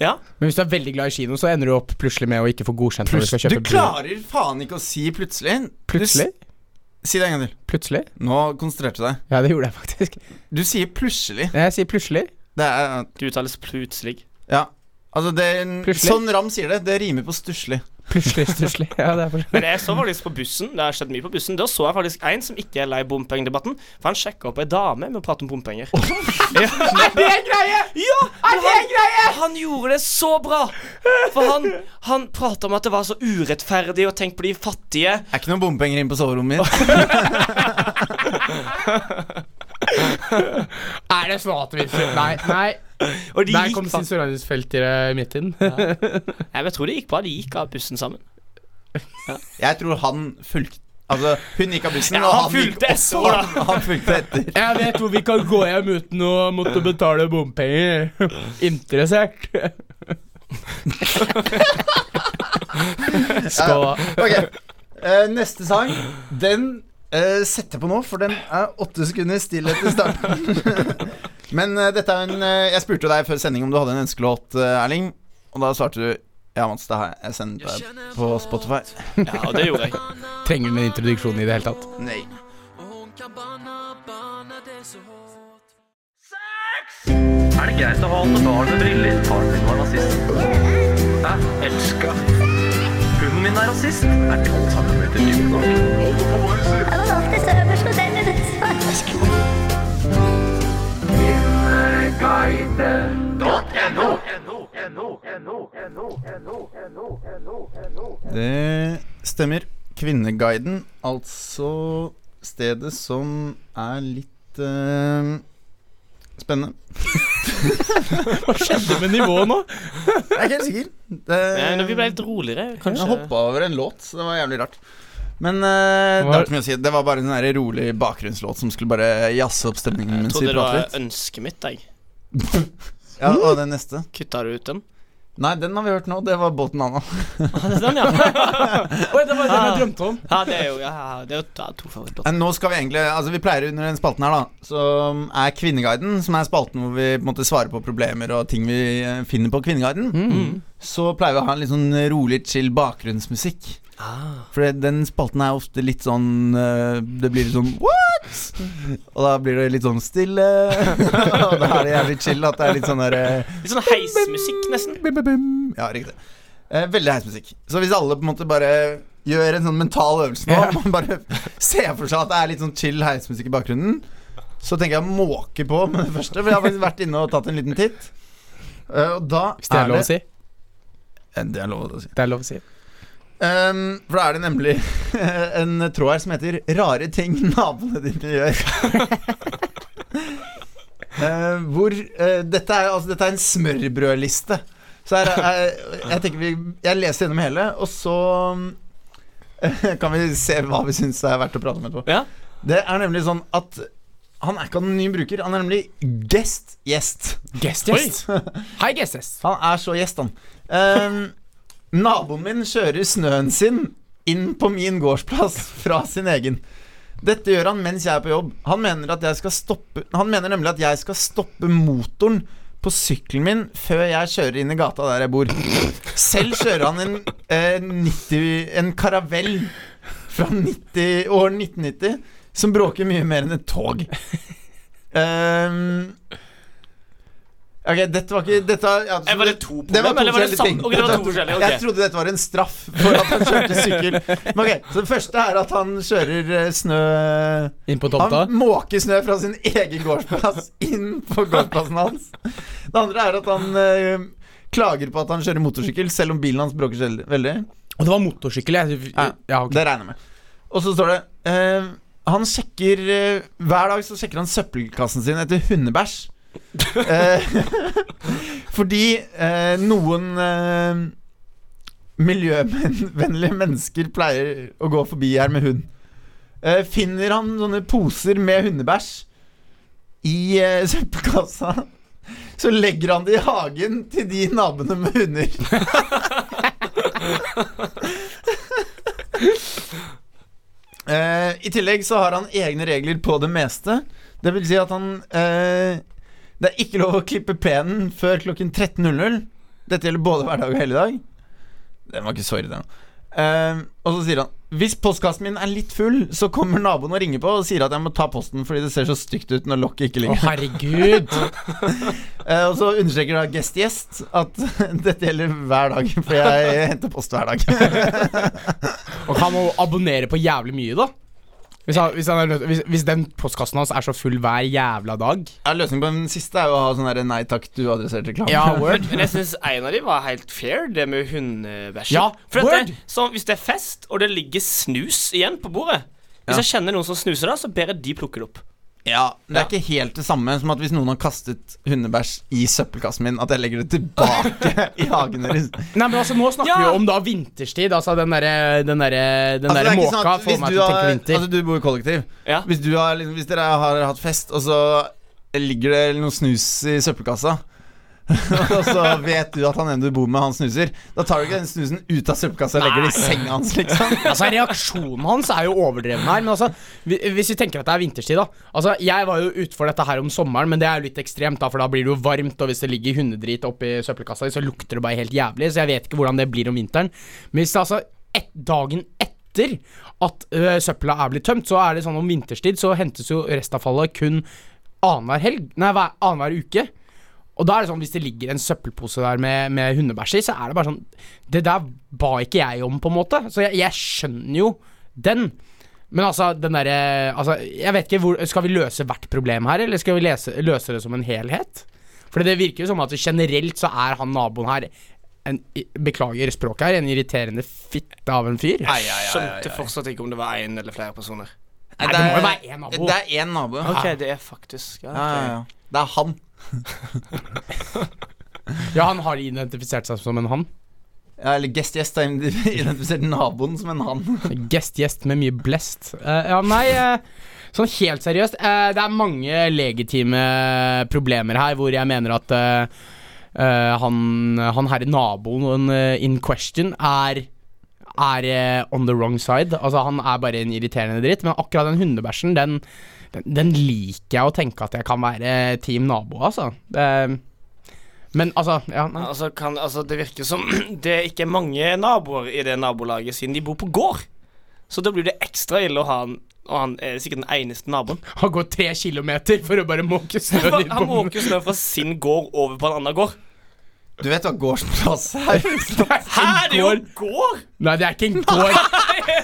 S4: ja.
S3: Men hvis du er veldig glad i kino, så ender du opp plutselig med å ikke få godkjent når du skal
S2: Du
S3: kjøpe bil.
S2: klarer faen ikke å si plutselig.
S3: Plutselig?
S2: Si det en gang til.
S3: Plutselig?
S2: Nå konsentrerte du deg.
S3: Ja, det gjorde jeg faktisk.
S2: Du sier plutselig.
S3: Jeg sier plutselig.
S2: Det er
S4: Det uttales plutselig.
S2: Ja. Altså, det,
S3: Plutselig.
S2: sånn Ram sier det. Det rimer på stusslig.
S3: Plutselig, stusslig. Ja, det er for
S4: Men jeg så faktisk på bussen, det har skjedd mye på bussen. Da så jeg faktisk en som ikke er lei bompengedebatten, for han sjekka opp ei dame med å prate om bompenger. ja.
S3: Er det greie?!
S4: Ja, er det greie?! Han gjorde det så bra! For han, han prata om at det var så urettferdig å tenke på de fattige.
S2: Er ikke noen bompenger inne på soverommet mitt.
S3: Er det sånn at vi Nei, nei.
S4: Og de
S3: Der kom
S4: fa-
S3: Sinsoranus-feltet mitt inn.
S4: Ja, Jeg tror det gikk bra. De gikk av bussen sammen.
S2: Jeg tror han fulgte Altså, hun gikk av bussen,
S4: Ja,
S2: og
S4: han
S2: fulgte gikk også.
S4: etter, da.
S2: Han, fulgte etter.
S3: Jeg vet hvor vi kan gå hjem uten å måtte betale bompenger. Interessert? Skål.
S2: Ok, eh, Neste sang, den eh, sette på nå, for den er åtte sekunder stillhet i starten. Men uh, dette er en uh, Jeg spurte deg før sending om du hadde en ønskelåt, Erling. Og da svarte du ja, Mats, det har jeg. Jeg sendte deg på Spotify.
S4: Ja, og det gjorde jeg.
S3: Trenger du en introduksjon i det hele tatt?
S2: Nei.
S1: Er det greit å ha alle barn med briller? Faren min var nazist. Jeg elska. Er rasist. Er 12 cm dyp nok?
S8: Han var alltid øverst hos denne
S2: Det stemmer. Kvinneguiden, altså stedet som er litt eh, spennende.
S3: Hva skjedde med nivået nå?
S2: Jeg er ikke helt sikker. Det,
S4: Ja, når vi ble litt roligere,
S2: jeg
S4: kanskje.
S2: hoppa over en låt, så det var jævlig rart. Men eh, det, var ikke si. det var bare en sånn rolig bakgrunnslåt som skulle bare jazze opp stemningen
S4: Jeg trodde det var ønsket mitt, jeg.
S2: Ja, og den neste.
S4: Kutta du ut den?
S2: Nei, den har vi hørt nå. Det var Båten Anna.
S4: Ah, det er den, ja.
S3: Oi, det var den jeg drømte om.
S4: ja, det er jo ja, det er jo ja, to favorittlåter.
S2: Nå skal vi egentlig Altså Vi pleier under den spalten her, da. som er Kvinneguiden, som er spalten hvor vi på en måte svarer på problemer og ting vi eh, finner på Kvinneguiden. Så pleier vi å ha en litt sånn rolig, chill bakgrunnsmusikk. For den spalten er ofte litt sånn eh, Det blir litt sånn What?! Og da blir det litt sånn stille. og da er det jævlig chill at det er litt sånn der eh,
S4: Litt sånn heismusikk, nesten.
S2: bim, bim, bim. Ja, riktig. Eh, veldig heismusikk. Så hvis alle på en måte bare gjør en sånn mental øvelse nå, man bare ser for seg at det er litt sånn chill heismusikk i bakgrunnen, så tenker jeg å måke på med det første, for jeg har faktisk vært inne og tatt en liten titt. Eh, og da
S3: Hvis det er lov å si.
S2: Eh, Det er lov å si.
S3: Det er lov å si.
S2: Um, for da er det nemlig en tråd her som heter 'Rare ting naboene dine gjør'. uh, hvor uh, dette, er, altså, dette er en smørbrødliste. Så her er, jeg tenker vi Jeg leser gjennom hele, og så eh, kan vi se hva vi syns er verdt å prate om etterpå.
S4: Ja.
S2: Det er nemlig sånn at han er ikke anonym bruker, han er nemlig guest-gjest.
S3: Guest gjest. Hei, guest gjest.
S2: Han er så gjest, han. Ehm, naboen min kjører snøen sin inn på min gårdsplass fra sin egen. Dette gjør han mens jeg er på jobb. Han mener, stoppe, han mener nemlig at jeg skal stoppe motoren på sykkelen min før jeg kjører inn i gata der jeg bor. Selv kjører han en, eh, 90, en karavell fra 90, år 1990 som bråker mye mer enn et tog. Ehm, ok, dette var ikke dette, var- ja,
S4: Var det to
S2: det var to
S4: eller var det samme?
S2: ting.
S4: Ok, det var to forskjellige,
S2: Jeg trodde dette var en straff for at han kjørte sykkel. Men ok, Så det første er at han kjører eh, snø
S3: Inn på tomta.
S2: Han måker snø fra sin egen gårdsplass inn på gårdsplassen hans. Det andre er at han eh, klager på at han kjører motorsykkel, selv om bilen hans bråker selv- veldig.
S3: Og det var motorsykkel, jeg.
S2: Ja,
S3: Ja, ok.
S2: Det regner jeg med. Og så står det eh, Han sjekker eh, Hver dag så sjekker han søppelkassen sin etter hundebæsj. Eh, fordi eh, noen eh, miljøvennlige mennesker pleier å gå forbi her med hund. Finner han sånne poser med hundebæsj i søppelkassa, så legger han det i hagen til de naboene med hunder. I tillegg så har han egne regler på det meste. Det vil si at han Det er ikke lov å klippe plenen før klokken 13.00. Dette gjelder både hverdag og helligdag. Den var ikke så irriterende. Uh, og så sier han Hvis postkassen min er litt full, så kommer naboen og ringer på og sier at jeg må ta posten fordi det ser så stygt ut når lokket ikke
S3: Å, herregud.
S2: uh, og så understreker da Guest Gjest at dette gjelder hver dag, for jeg henter post hver dag.
S3: Og han må abonnere på jævlig mye, da. Hvis, han, hvis, han er hvis, hvis den postkassen hans er så full hver jævla dag.
S2: Ja, Løsningen på den siste er jo å ha sånn der nei takk, du adressert reklame.
S3: Ja, word.
S4: men jeg syns en av de var helt fair, det med hundebæsj.
S3: Ja,
S4: For
S3: word.
S4: det, så hvis det er fest, og det ligger snus igjen på bordet Hvis
S2: Ja.
S4: jeg kjenner noen som snuser da, så ber jeg de plukke det opp.
S2: Ja, Det er ikke helt det samme som at hvis noen har kastet hundebæsj i søppelkassen min, at jeg legger det tilbake i hagen deres.
S3: Nei, men altså Nå snakker
S4: Ja.
S3: vi jo om da vinterstid. Altså den derre Den der, Den
S2: Altså,
S3: der
S2: er sånn
S3: måka
S2: at
S3: får meg til å tenke vinter.
S2: altså, du bor i kollektiv.
S4: Ja.
S2: Hvis, du har, liksom, hvis dere har hatt fest, og så ligger det noe snus i søppelkassa og så vet du at han ene du bor med, han snuser. Da tar du ikke den snusen ut av søppelkassa og legger den i senga hans, liksom.
S3: Altså Reaksjonen hans er jo overdreven her. Men altså hvis vi tenker at det er vinterstid, da. Altså Jeg var jo utfor dette her om sommeren, men det er jo litt ekstremt, da for da blir det jo varmt. Og hvis det ligger hundedrit oppi søppelkassa, så lukter det bare helt jævlig. Så jeg vet ikke hvordan det blir om vinteren. Men hvis det altså et, dagen etter at ø, søpla er blitt tømt, så er det sånn om vinterstid så hentes jo restavfallet kun annenhver helg Nei, hver- annenhver uke. Og da er det sånn, hvis det ligger en søppelpose der med, med hundebæsj i, så er det bare sånn Det der ba ikke jeg om, på en måte. Så jeg, jeg skjønner jo den. Men altså, den derre Altså, jeg vet ikke hvor Skal vi løse hvert problem her, eller skal vi lese, løse det som en helhet? For det virker jo som at generelt så er han naboen her en, Beklager språket her, en irriterende fitte av en fyr.
S2: Ai, ai, ai,
S4: Skjønte fortsatt ikke om det var én eller flere personer.
S3: Nei, det må jo være én nabo.
S2: Det er én nabo.
S4: Ok, det er faktisk ja,
S2: Ja, ja, ja. Det er han.
S3: Ja, han har identifisert seg som en han.
S2: Ja, eller Guest Gjest har identifisert naboen som en han.
S3: guest gjest med mye blest. Uh, ja, nei uh, Sånn helt seriøst, uh, det er mange legitime problemer her hvor jeg mener at han, han herre naboen in question er er on the wrong side. Altså Han er bare en irriterende dritt. Men akkurat den hundebæsjen, den, den, den liker jeg å tenke at jeg kan være team nabo, altså. Det, men altså, ja.
S4: Altså, kan, altså, det virker som det er ikke er mange naboer i det nabolaget, siden de bor på gård. Så da blir det ekstra ille å ha han Og han er sikkert den eneste naboen.
S3: Han går tre kilometer for å bare måke snø
S4: Han måker snø fra sin gård over på en annen gård.
S2: Du vet hva gårdsplass er?
S4: Her er jo gård!
S3: Nei, det er ikke en gård.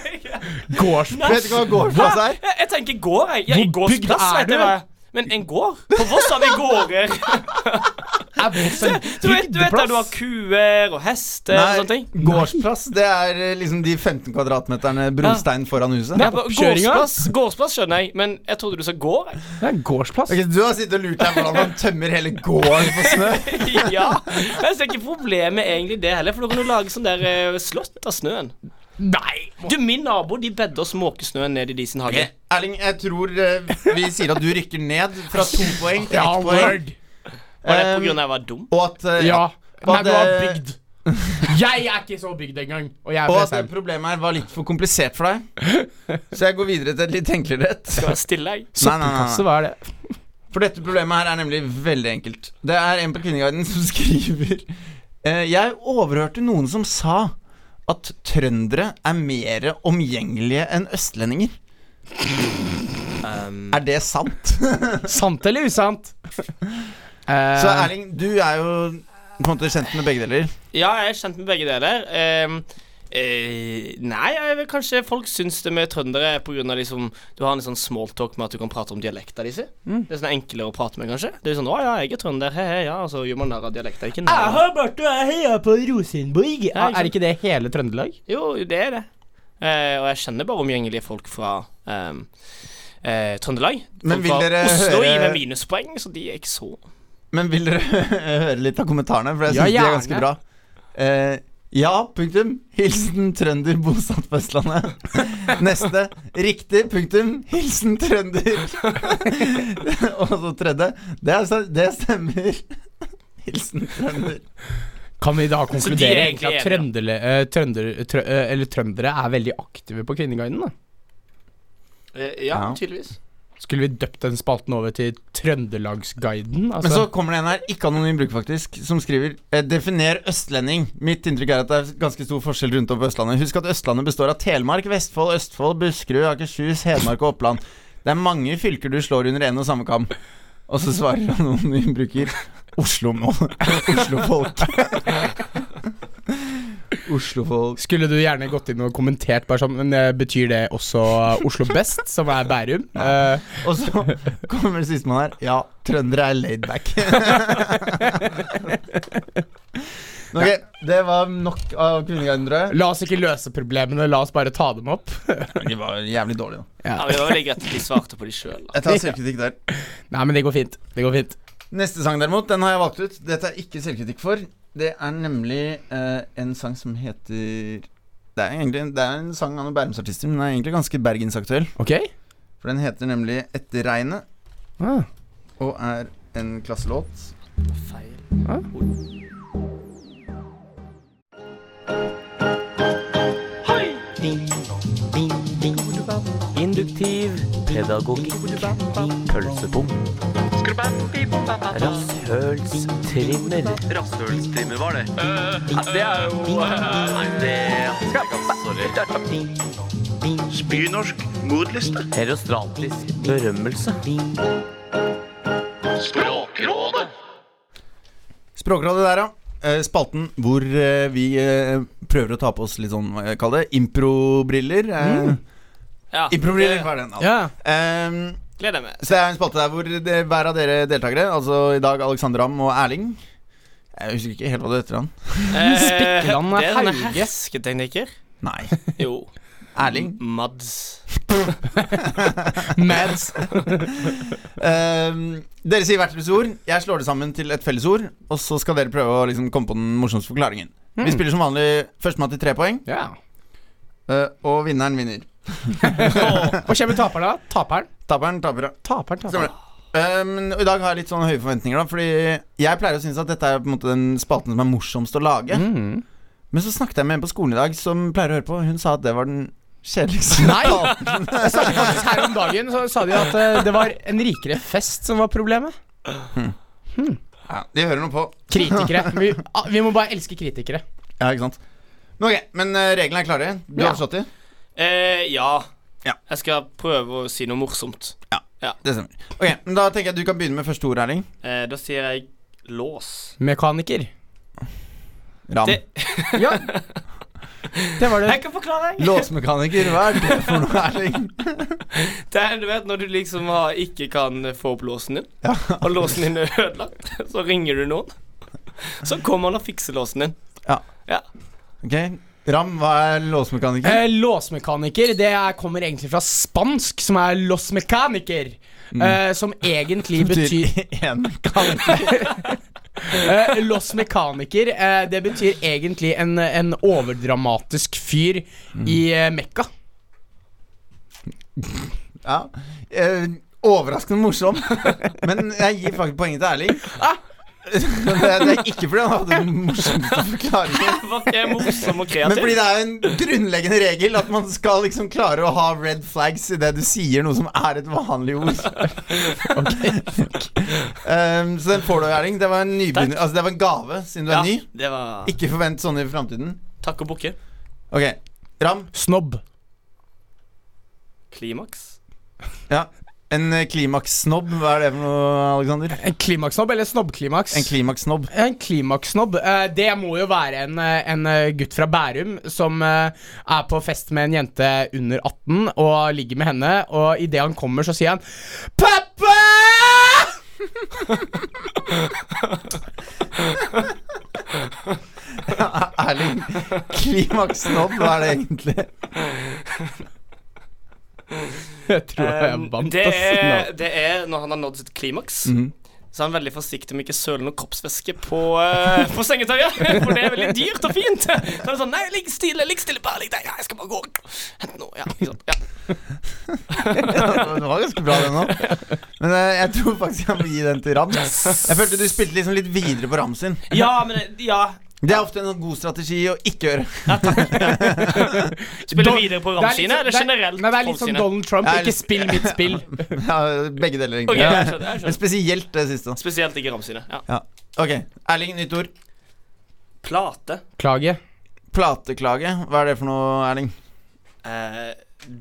S3: Gårdsplass.
S2: Vet du hva gårdsplass er?
S4: Jeg, jeg tenker gård, jeg. Ja, i
S3: Hvor bygd
S4: gårdsplass,
S3: er
S4: vet
S3: du?
S4: jeg hva. Men en gård? På Voss har vi gårder.
S3: Er en
S4: Du vet, du vet der du har kuer og hester og sånne ting.
S2: gårdsplass det er eh, liksom de 15 kvadratmeterne brostein foran huset.
S3: Nei,
S4: gårdsplass, gårdsplass skjønner jeg, men jeg trodde du sa gård.
S3: Det er gårdsplass.
S2: Ok, Du har sittet og lurt deg hvordan man tømmer hele gården for snø.
S4: ja, men Jeg ser ikke problemet egentlig det heller, for da kan du lage sånn der eh, slott av snøen.
S3: Nei!
S4: Du, Min nabo de bedder småkesnøen ned i de sin hage.
S2: Erling, jeg tror uh, vi sier at du rykker ned fra to poeng til
S3: Ja,
S2: ett poeng.
S4: Var det på grund av jeg var dum?
S2: Og at, uh,
S3: Ja.
S2: Men
S3: Nei, du har bygd. Jeg er ikke så bygd engang. Og jeg er
S2: og at det problemet her var litt for komplisert for deg. Så jeg går videre til et litt enklere et.
S4: Skal jeg stille, deg?
S2: Nei, nei, nei,
S3: Søppelkasse,
S2: nei.
S3: hva er det?
S2: For dette problemet her er nemlig veldig enkelt. Det er en på Kvinneguiden som skriver eh, Jeg overhørte noen som sa at trøndere er mer omgjengelige enn østlendinger.
S4: Um,
S2: Er det sant?
S3: Sant eller usant? Eh,
S2: Så Erling, du er jo på kjent med begge deler.
S4: ja, jeg er kjent med begge deler. Um, eh, nei, jeg vet kanskje folk syns det med trøndere pga. liksom Du har en sånn smalltalk med at du kan prate om dialekta di.
S3: Mm.
S4: Det er sånn enklere å prate med, kanskje. Det er sånn 'Å ja, jeg er trønder', he-he, ja. Og så gjør man narr av dialekta. Ikke narr av
S3: vært og heia på Rosenborg.
S4: Ja,
S3: er ikke det hele Trøndelag?
S4: Jo, det er det. Eh, og jeg kjenner bare omgjengelige folk fra ehm, eh, Trøndelag.
S2: Men vil
S4: fra
S2: dere
S4: Oslo
S2: høre-
S4: gir meg minuspoeng, så de er ikke så
S2: Men vil dere høre litt av kommentarene? For jeg
S3: Ja,
S2: de er ganske bra. Eh, ja, punktum. Hilsen trønder bosatt på Østlandet. Neste. Riktig, punktum. Hilsen trønder. Og så tredje. Det, er, det stemmer. Hilsen trønder.
S3: Kan vi da
S4: de
S3: konkludere
S4: er
S3: egentlig at trøndere, eh, trønder, trø, eh, eller trøndere er veldig aktive på Kvinneguiden? da?
S4: Eh, ja,
S2: Ja.
S4: tydeligvis.
S3: Skulle vi døpt den spalten over til Trøndelagsguiden?
S2: Men så
S3: Altså,
S2: kommer det en her, ikke anonym bruker faktisk, som skriver eh, Definer østlending. Mitt inntrykk er at det er ganske stor forskjell rundt om på Østlandet. Husk at Østlandet består av Telemark, Vestfold, Østfold, Buskerud, Akershus, Hedmark og Oppland. Det er mange fylker du slår under en og samme kam. Og så svarer anonym bruker Oslo-mål. Oslo-folk. Oslo-folk.
S3: skulle du gjerne gått inn og kommentert bare sånn Men eh, betyr det også Oslo Best, som er Bærum? Eh,
S2: Og så kommer det sistemann her. Ja, trøndere er laid back. ok, det var nok av Kvinneguiden, tror jeg.
S3: la oss ikke løse problemene, la oss bare ta dem opp.
S2: De var jævlig dårlige, da.
S4: Ja, Det var veldig greit at de svarte på de sjøl.
S2: Jeg tar selvkritikk der.
S3: Nei, men det går fint. Det går fint.
S2: Neste sang derimot, den har jeg valgt ut. Dette er ikke selvkritikk for. Det er nemlig uh, en sang som heter Det er egentlig det er en sang av noen Bærumsartister, men den er egentlig ganske bergensaktuell.
S3: Ok?
S2: For den heter nemlig 'Etter regnet'
S3: Ah.
S2: og er en klasselåt.
S4: Feil.
S1: Induktiv pedagogikk. Pølsebom. Rasshølstrimmer. Rasshølstrimmer, var det? det er jo Nei, det Sorry.
S6: Spynorsk mordliste.
S1: Herostratisk berømmelse. Språkrådet.
S2: Språkrådet der, ja. Eh, Spalten hvor eh, vi eh, prøver å ta på oss litt sånn, hva jeg kaller det, improbriller. Eh,
S4: Ja,
S2: Improbriller,
S4: det
S2: er den?
S3: Ja.
S2: Ehm,
S4: gleder meg.
S2: Så det er en spalte der hvor det, hver av dere deltakere, altså i dag Alexander Ramm og Erling Jeg husker ikke helt hva det heter han.
S4: Eh,
S3: Spikkeland
S4: Det er
S3: Hauge.
S4: hersketeknikker.
S2: Nei.
S4: Jo.
S2: Erling.
S4: Mads.
S3: Mads.
S2: um, dere sier hvert deres ord. Jeg slår det sammen til et fellesord. Og så skal dere prøve å liksom komme på den morsomste forklaringen. Vi spiller som vanlig førstemann til tre poeng,
S3: Yeah.
S2: Uh, og vinneren vinner.
S3: Hva skjer med taperen, da? Taperen?
S2: Taperen taper. ja.
S3: Taperen, taperen.
S2: og I dag har jeg litt sånn høye forventninger, da fordi jeg pleier å synes at dette er på en måte den spalten som er morsomst å lage.
S3: Mm.
S2: Men så snakket jeg med en på skolen i dag som pleier å høre på. Hun sa at det var den kjedeligste
S3: Nei!
S2: spalten.
S3: Jeg snakket faktisk her om dagen, så sa de at eh, det var en rikere fest som var problemet.
S2: Ja, de hører noe på.
S3: Kritikere. Vi, ah, vi må bare elske kritikere.
S2: Ja, ikke sant. Men ok, men eh, reglene er klare. Du
S3: Ja.
S2: har forstått de?
S4: Eh, ja.
S2: Ja.
S4: Jeg skal prøve å si noe morsomt.
S2: Ja, Det stemmer. Ok, men Da tenker jeg at du kan begynne med første ord, Erling.
S4: Eh, da sier jeg lås.
S3: Mekaniker.
S2: Ram.
S4: Det,
S3: Ja. Det var det.
S4: jeg kan forklare. jeg.
S2: Låsmekaniker, hva er det for noe, Erling?
S4: Det er, du vet, når du liksom har, ikke kan få opp låsen din,
S2: Ja.
S4: og låsen din er ødelagt, så ringer du noen. Så kommer han og fikser låsen din. Ja. ja.
S2: Ok, Ram, hva er låsmekaniker?
S3: Eh, låsmekaniker det er, kommer egentlig fra spansk, som er los mecaniker. Eh, som egentlig betyr
S2: én.
S3: eh, Los mekaniker eh, Det betyr egentlig en, en overdramatisk fyr i eh, Mekka.
S2: Ja. Eh, overraskende morsom. Men jeg gir faktisk poenget til Erling. Det, det er ikke fordi han hadde den morsomste forklaringen.
S4: Var ikke morsom og
S2: Men fordi det er en grunnleggende regel at man skal liksom klare å ha red flags i det du sier noe som er et vanlig ord. um, så den får du, Erling. Det var en nybegynner Altså det var en gave, siden du er
S4: ja,
S2: ny.
S4: det var
S2: Ikke forvent sånne i framtiden.
S4: Takk og bukke.
S2: Ok, Ram.
S3: Snobb.
S4: Klimaks.
S2: Ja. En eh, klimakssnobb, hva er det for noe, Alexander?
S3: En klimakssnobb eller snobbklimaks?
S2: En klimakssnobb.
S3: En klimakssnobb. Eh, det må jo være en, eh, en gutt fra Bærum som er på fest med en jente under 18 og ligger med henne, og idet han kommer, så sier han Pappa!
S2: Erling, klimakssnobb, hva er det egentlig?
S3: Jeg tror jeg
S4: Um,
S3: vant.
S4: det, er, det er når han har nådd sitt klimaks.
S2: Mhm.
S4: Så er han veldig forsiktig med ikke søle noe kroppsvæske på, uh, på sengetøyet. For det er veldig dyrt og fint. Så er det sånn Nei, ligg stille, ligg stille, bare ligg der. Ja, jeg skal bare gå og hente noe. Ja, ikke sant. Ja.
S2: Det var ganske bra, det nå. Men uh, jeg tror faktisk jeg må gi den til Ram. Jeg følte du spilte liksom litt videre på Ram sin.
S4: ja, men Ja.
S2: Det er ofte en god strategi å ikke gjøre.
S4: Spille videre på
S3: sånn-
S4: eller
S3: er-
S4: generelt?
S3: Nei, det er litt som? Donald Trump. Ikke spill mitt spill.
S2: Ja, begge deler,
S4: egentlig.
S2: egentlig.
S4: jeg skjønner, jeg
S2: Men spesielt det siste.
S4: Spesielt ikke ramsine. Ja.
S2: Ja. Ok, Erling, nytt ord.
S4: Plate.
S3: Klage.
S2: Plateklage. Hva er det for noe, Erling?
S4: Eh,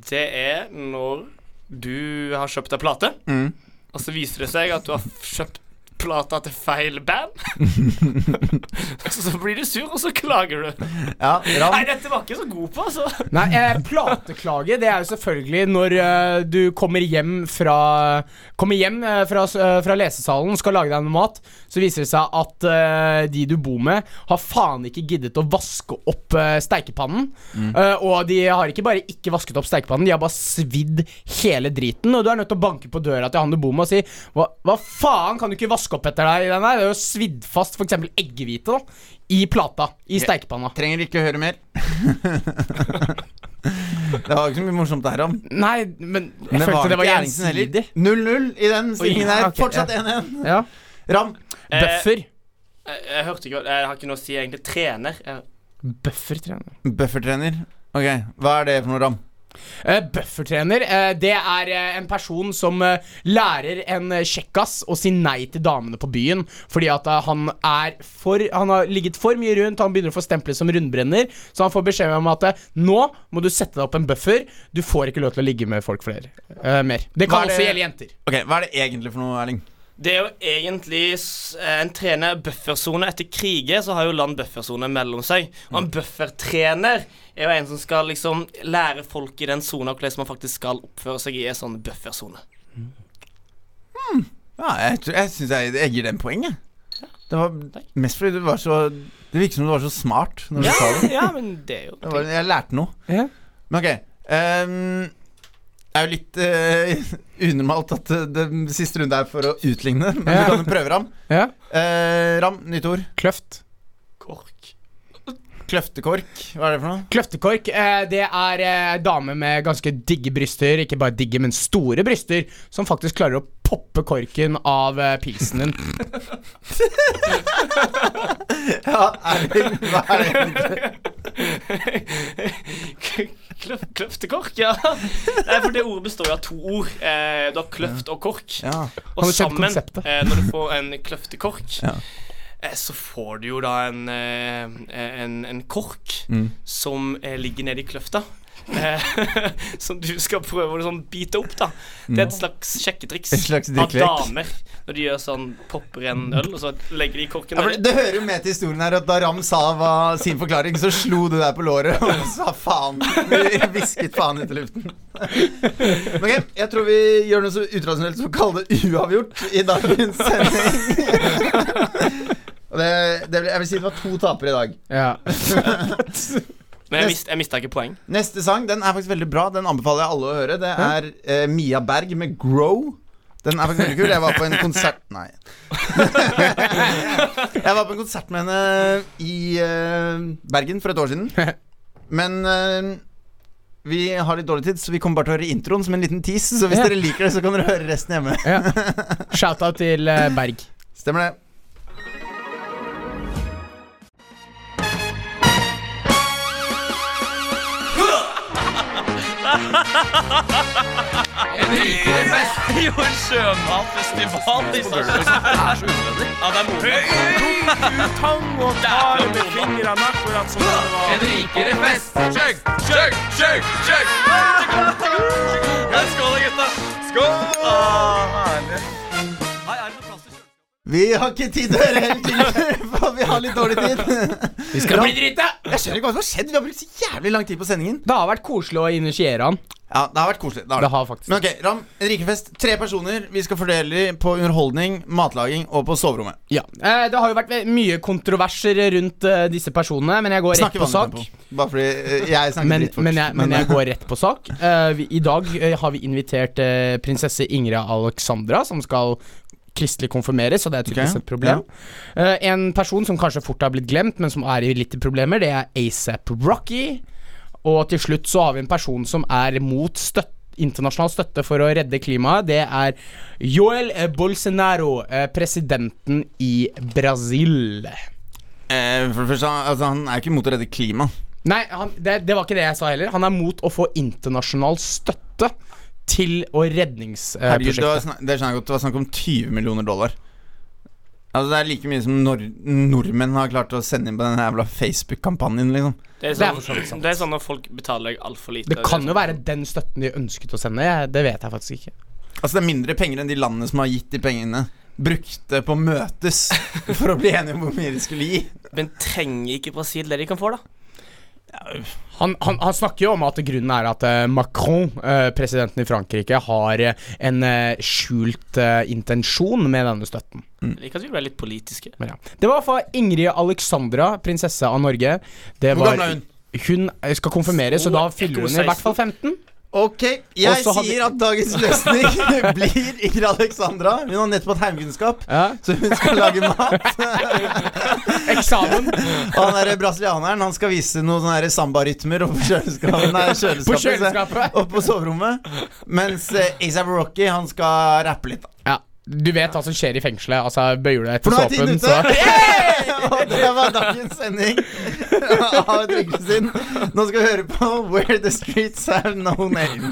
S4: det er når du har kjøpt deg plate,
S2: Mm.
S4: og så viser det seg at du har kjøpt plata til feil band. så blir du sur, og så klager du.
S2: Ja, Ram.
S4: Nei, dette var ikke så god på, altså.
S3: Nei, eh, plateklage det er jo selvfølgelig når uh, du kommer hjem fra Kommer hjem uh, fra, eh, fra lesesalen skal lage deg noe mat, så viser det seg at de du bor med, har faen ikke giddet å vaske opp steikepannen. Eh, og de har ikke bare ikke vasket opp steikepannen, de har bare svidd hele driten. Og du er nødt til å banke på døra til han du bor med og si hva, hva faen, kan du ikke vaske opp etter deg i den der? Det er jo svidd fast f.eks. eggehvite da i plata, i steikepanna.
S2: Trenger ikke høre mer. det var ikke så mye morsomt der, om.
S3: Nei, men jeg
S2: Men
S3: følte det var gjensidig.
S2: 0-0 i den stillingen der.
S3: ok,
S2: Fortsatt 1-1.
S3: Ja.
S2: Ram.
S3: Bøffer.
S4: Jeg, jeg hørte ikke Jeg har ikke noe å si, egentlig. Trener. Jeg,
S3: Bøffertrener.
S2: Buffertrener. Ok, hva er det for noe, Ram?
S3: Eh, buffertrener, eh, det er eh, en person som lærer en kjekkas å si nei til damene på byen. Fordi at han er for Han har ligget for mye rundt, han begynner å få stemplet som rundbrenner. Så han får beskjed om at nå må du sette deg opp en buffer. Du får ikke lov til å ligge med folk flere. mer. Det kan
S2: det,
S3: også gjelde jenter.
S2: Ok, Hva er det egentlig for noe, Erling?
S4: Det er jo egentlig En trener buffersone. Etter kriger så har jo land buffersone mellom seg. Og en buffertrener er jo en som skal liksom lære folk i den sona hvordan man faktisk skal oppføre seg i en sånn buffersone.
S2: Ja, jeg, tror- jeg syns jeg, jeg gir den poeng, jeg. Det var mest fordi du var så Det virket som du var så smart når du
S4: Ja,
S2: sa det.
S4: ja, men det er jo
S2: det var, jeg lærte noe.
S3: Ja.
S2: Men ok ehm, Det er jo litt uh, unormalt at det den siste runde er for å utligne, men
S3: Ja.
S2: du kan jo prøve, Ram.
S3: Ja.
S2: Uh, Ram, nytt ord.
S3: Kløft.
S4: kork.
S2: Kløftekork. Hva er det for noe?
S3: Kløftekork, eh, det er eh, dame med ganske digge bryster. Ikke bare digge, men store bryster. Som faktisk klarer å poppe korken av eh, pilsen din.
S2: Ja, Erling, hva er det egentlig?
S4: Kløf, kløftekork, ja. Nei, for det ordet består jo av to ord. Eh, du har kløft og kork.
S2: Ja.
S4: Og sammen, eh, når du får en kløftekork,
S2: Ja.
S4: eh, så får du jo da en, eh, en, en kork
S2: Mm.
S4: som eh, ligger nede i kløfta. Eh, som du skal prøve å sånn bite opp, da. Det er et slags sjekketriks
S2: Mm. Et slags
S4: av damer. Når de gjør sånn popper en øl, og så legger de korken
S2: Ja, det hører jo med til historien her at da Ram sa hva, sin forklaring, så slo du deg på låret og sa faen. Hvisket faen ut i luften. Men ok, jeg tror vi gjør noe så utradisjonelt som å kalle det uavgjort i dagens sending. Og det, det, jeg vil si det var to tapere i dag.
S3: Ja.
S4: Men jeg, mist, jeg mista ikke poeng.
S2: Neste sang den er faktisk veldig bra. Den anbefaler jeg alle å høre. Det er eh, Mia Berg med 'Grow'. Den er faktisk veldig kul. Jeg var på en konsert Nei. jeg var på en konsert med henne i eh, Bergen for et år siden. Men eh, vi har litt dårlig tid, så vi kommer bare til å høre introen som en liten tease. Så hvis
S3: Ja.
S2: dere liker det, så kan dere høre resten hjemme.
S3: ja. Shout-out til eh, Berg.
S2: Stemmer det.
S1: Jo, en sjømatfestival i Det er så unødvendig. Ja, det er moro. Tang og tar med fingrene akkurat som det var. En rikere fest. Chug, chug. Skål, gutta. Skål. herlig.
S2: Vi har ikke tid til å høre hele tiden, for vi har litt dårlig tid.
S3: Vi skal bli drita!
S2: Jeg skjønner ikke hva som har skjedd. Vi har brukt så jævlig lang tid på sendingen.
S3: Det har vært koselig å initiere han.
S2: Ja, det har vært koselig. Det har
S3: Det har faktisk
S2: Men ok, Ram, en rikefest. Tre personer. Vi skal fordele dem på underholdning, matlaging og på soverommet.
S3: Ja. Eh, det har jo vært mye kontroverser rundt eh, disse personene, men jeg går rett på sak.
S2: tempo. Bare fordi eh, jeg snakker
S3: Men,
S2: drittfort.
S3: men, jeg, men jeg går rett på sak. Eh, vi, I dag eh, har vi invitert eh, prinsesse Ingrid Alexandra, som skal kristelig konfirmeres, og det er tydeligvis
S2: okay.
S3: et problem. Eh, en person som kanskje fort har blitt glemt, men som er i litt problemer, det er ASAP Rocky. Og til slutt så har vi en person som er mot støtte internasjonal støtte for å redde klimaet. Det er Joel Bolsonaro, eh, presidenten i Brasil.
S2: Eh, for det første, han- altså, han er ikke mot å redde klima.
S3: Nei, han, det, det var ikke det jeg sa heller. Han er mot å få internasjonal støtte til
S2: det
S3: redningsprosjektet.
S2: snak, det skjønner jeg godt, det var snakk om 20 millioner dollar. Altså Det er like mye som nor nordmenn har klart å sende inn på den jævla Facebook-kampanjen. liksom
S4: Det er
S3: Det er
S4: sånn, det er sånn at folk betaler altfor lite.
S3: Det kan jo
S4: sånn-
S3: være den støtten de ønsket å sende. Jeg, det vet jeg faktisk ikke.
S2: Altså Det er mindre penger enn de landene som har gitt de pengene, brukte på å møtes for å bli enige om hvor mye de skulle gi.
S4: Men trenger ikke Brasil det de kan få, da?
S3: Han, han, han snakker jo om at grunnen er at eh, Macron, eh, presidenten i Frankrike, har eh, en skjult intensjon med denne støtten.
S4: Jeg liker at vi ble litt politiske.
S3: Men ja. Det var for Ingrid Alexandra, prinsesse av Norge. Det
S2: Hvor
S3: var,
S2: gammel er hun?
S3: Hun skal konfirmeres, så da fyller hun i hvert fall 15.
S2: Ok, jeg sier at dagens løsning blir Ingrid Alexandra. Hun har nettopp hatt heimkunnskap,
S3: Ja.
S2: så hun skal lage mat.
S3: Eksamen.
S2: Og han der brasilianeren Han skal vise noen sånne sambarytmer oppe på kjøleskapet. Nei, kjøleskapet,
S3: På kjøleskapet.
S2: Oppe på soverommet. Mens Azab Rocky Han skal rappe litt. da
S3: Ja. Du vet hva som skjer i fengselet. Altså, bøyer du deg etter
S2: er
S3: såpen, så
S2: yeah! Og det var dagens sending av Drikkelsen. Nå skal vi høre på Where the Streets Have No Name.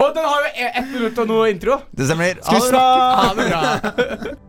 S3: Og den har jo ett minutt og noe intro.
S2: Det stemmer.
S3: Ha det bra.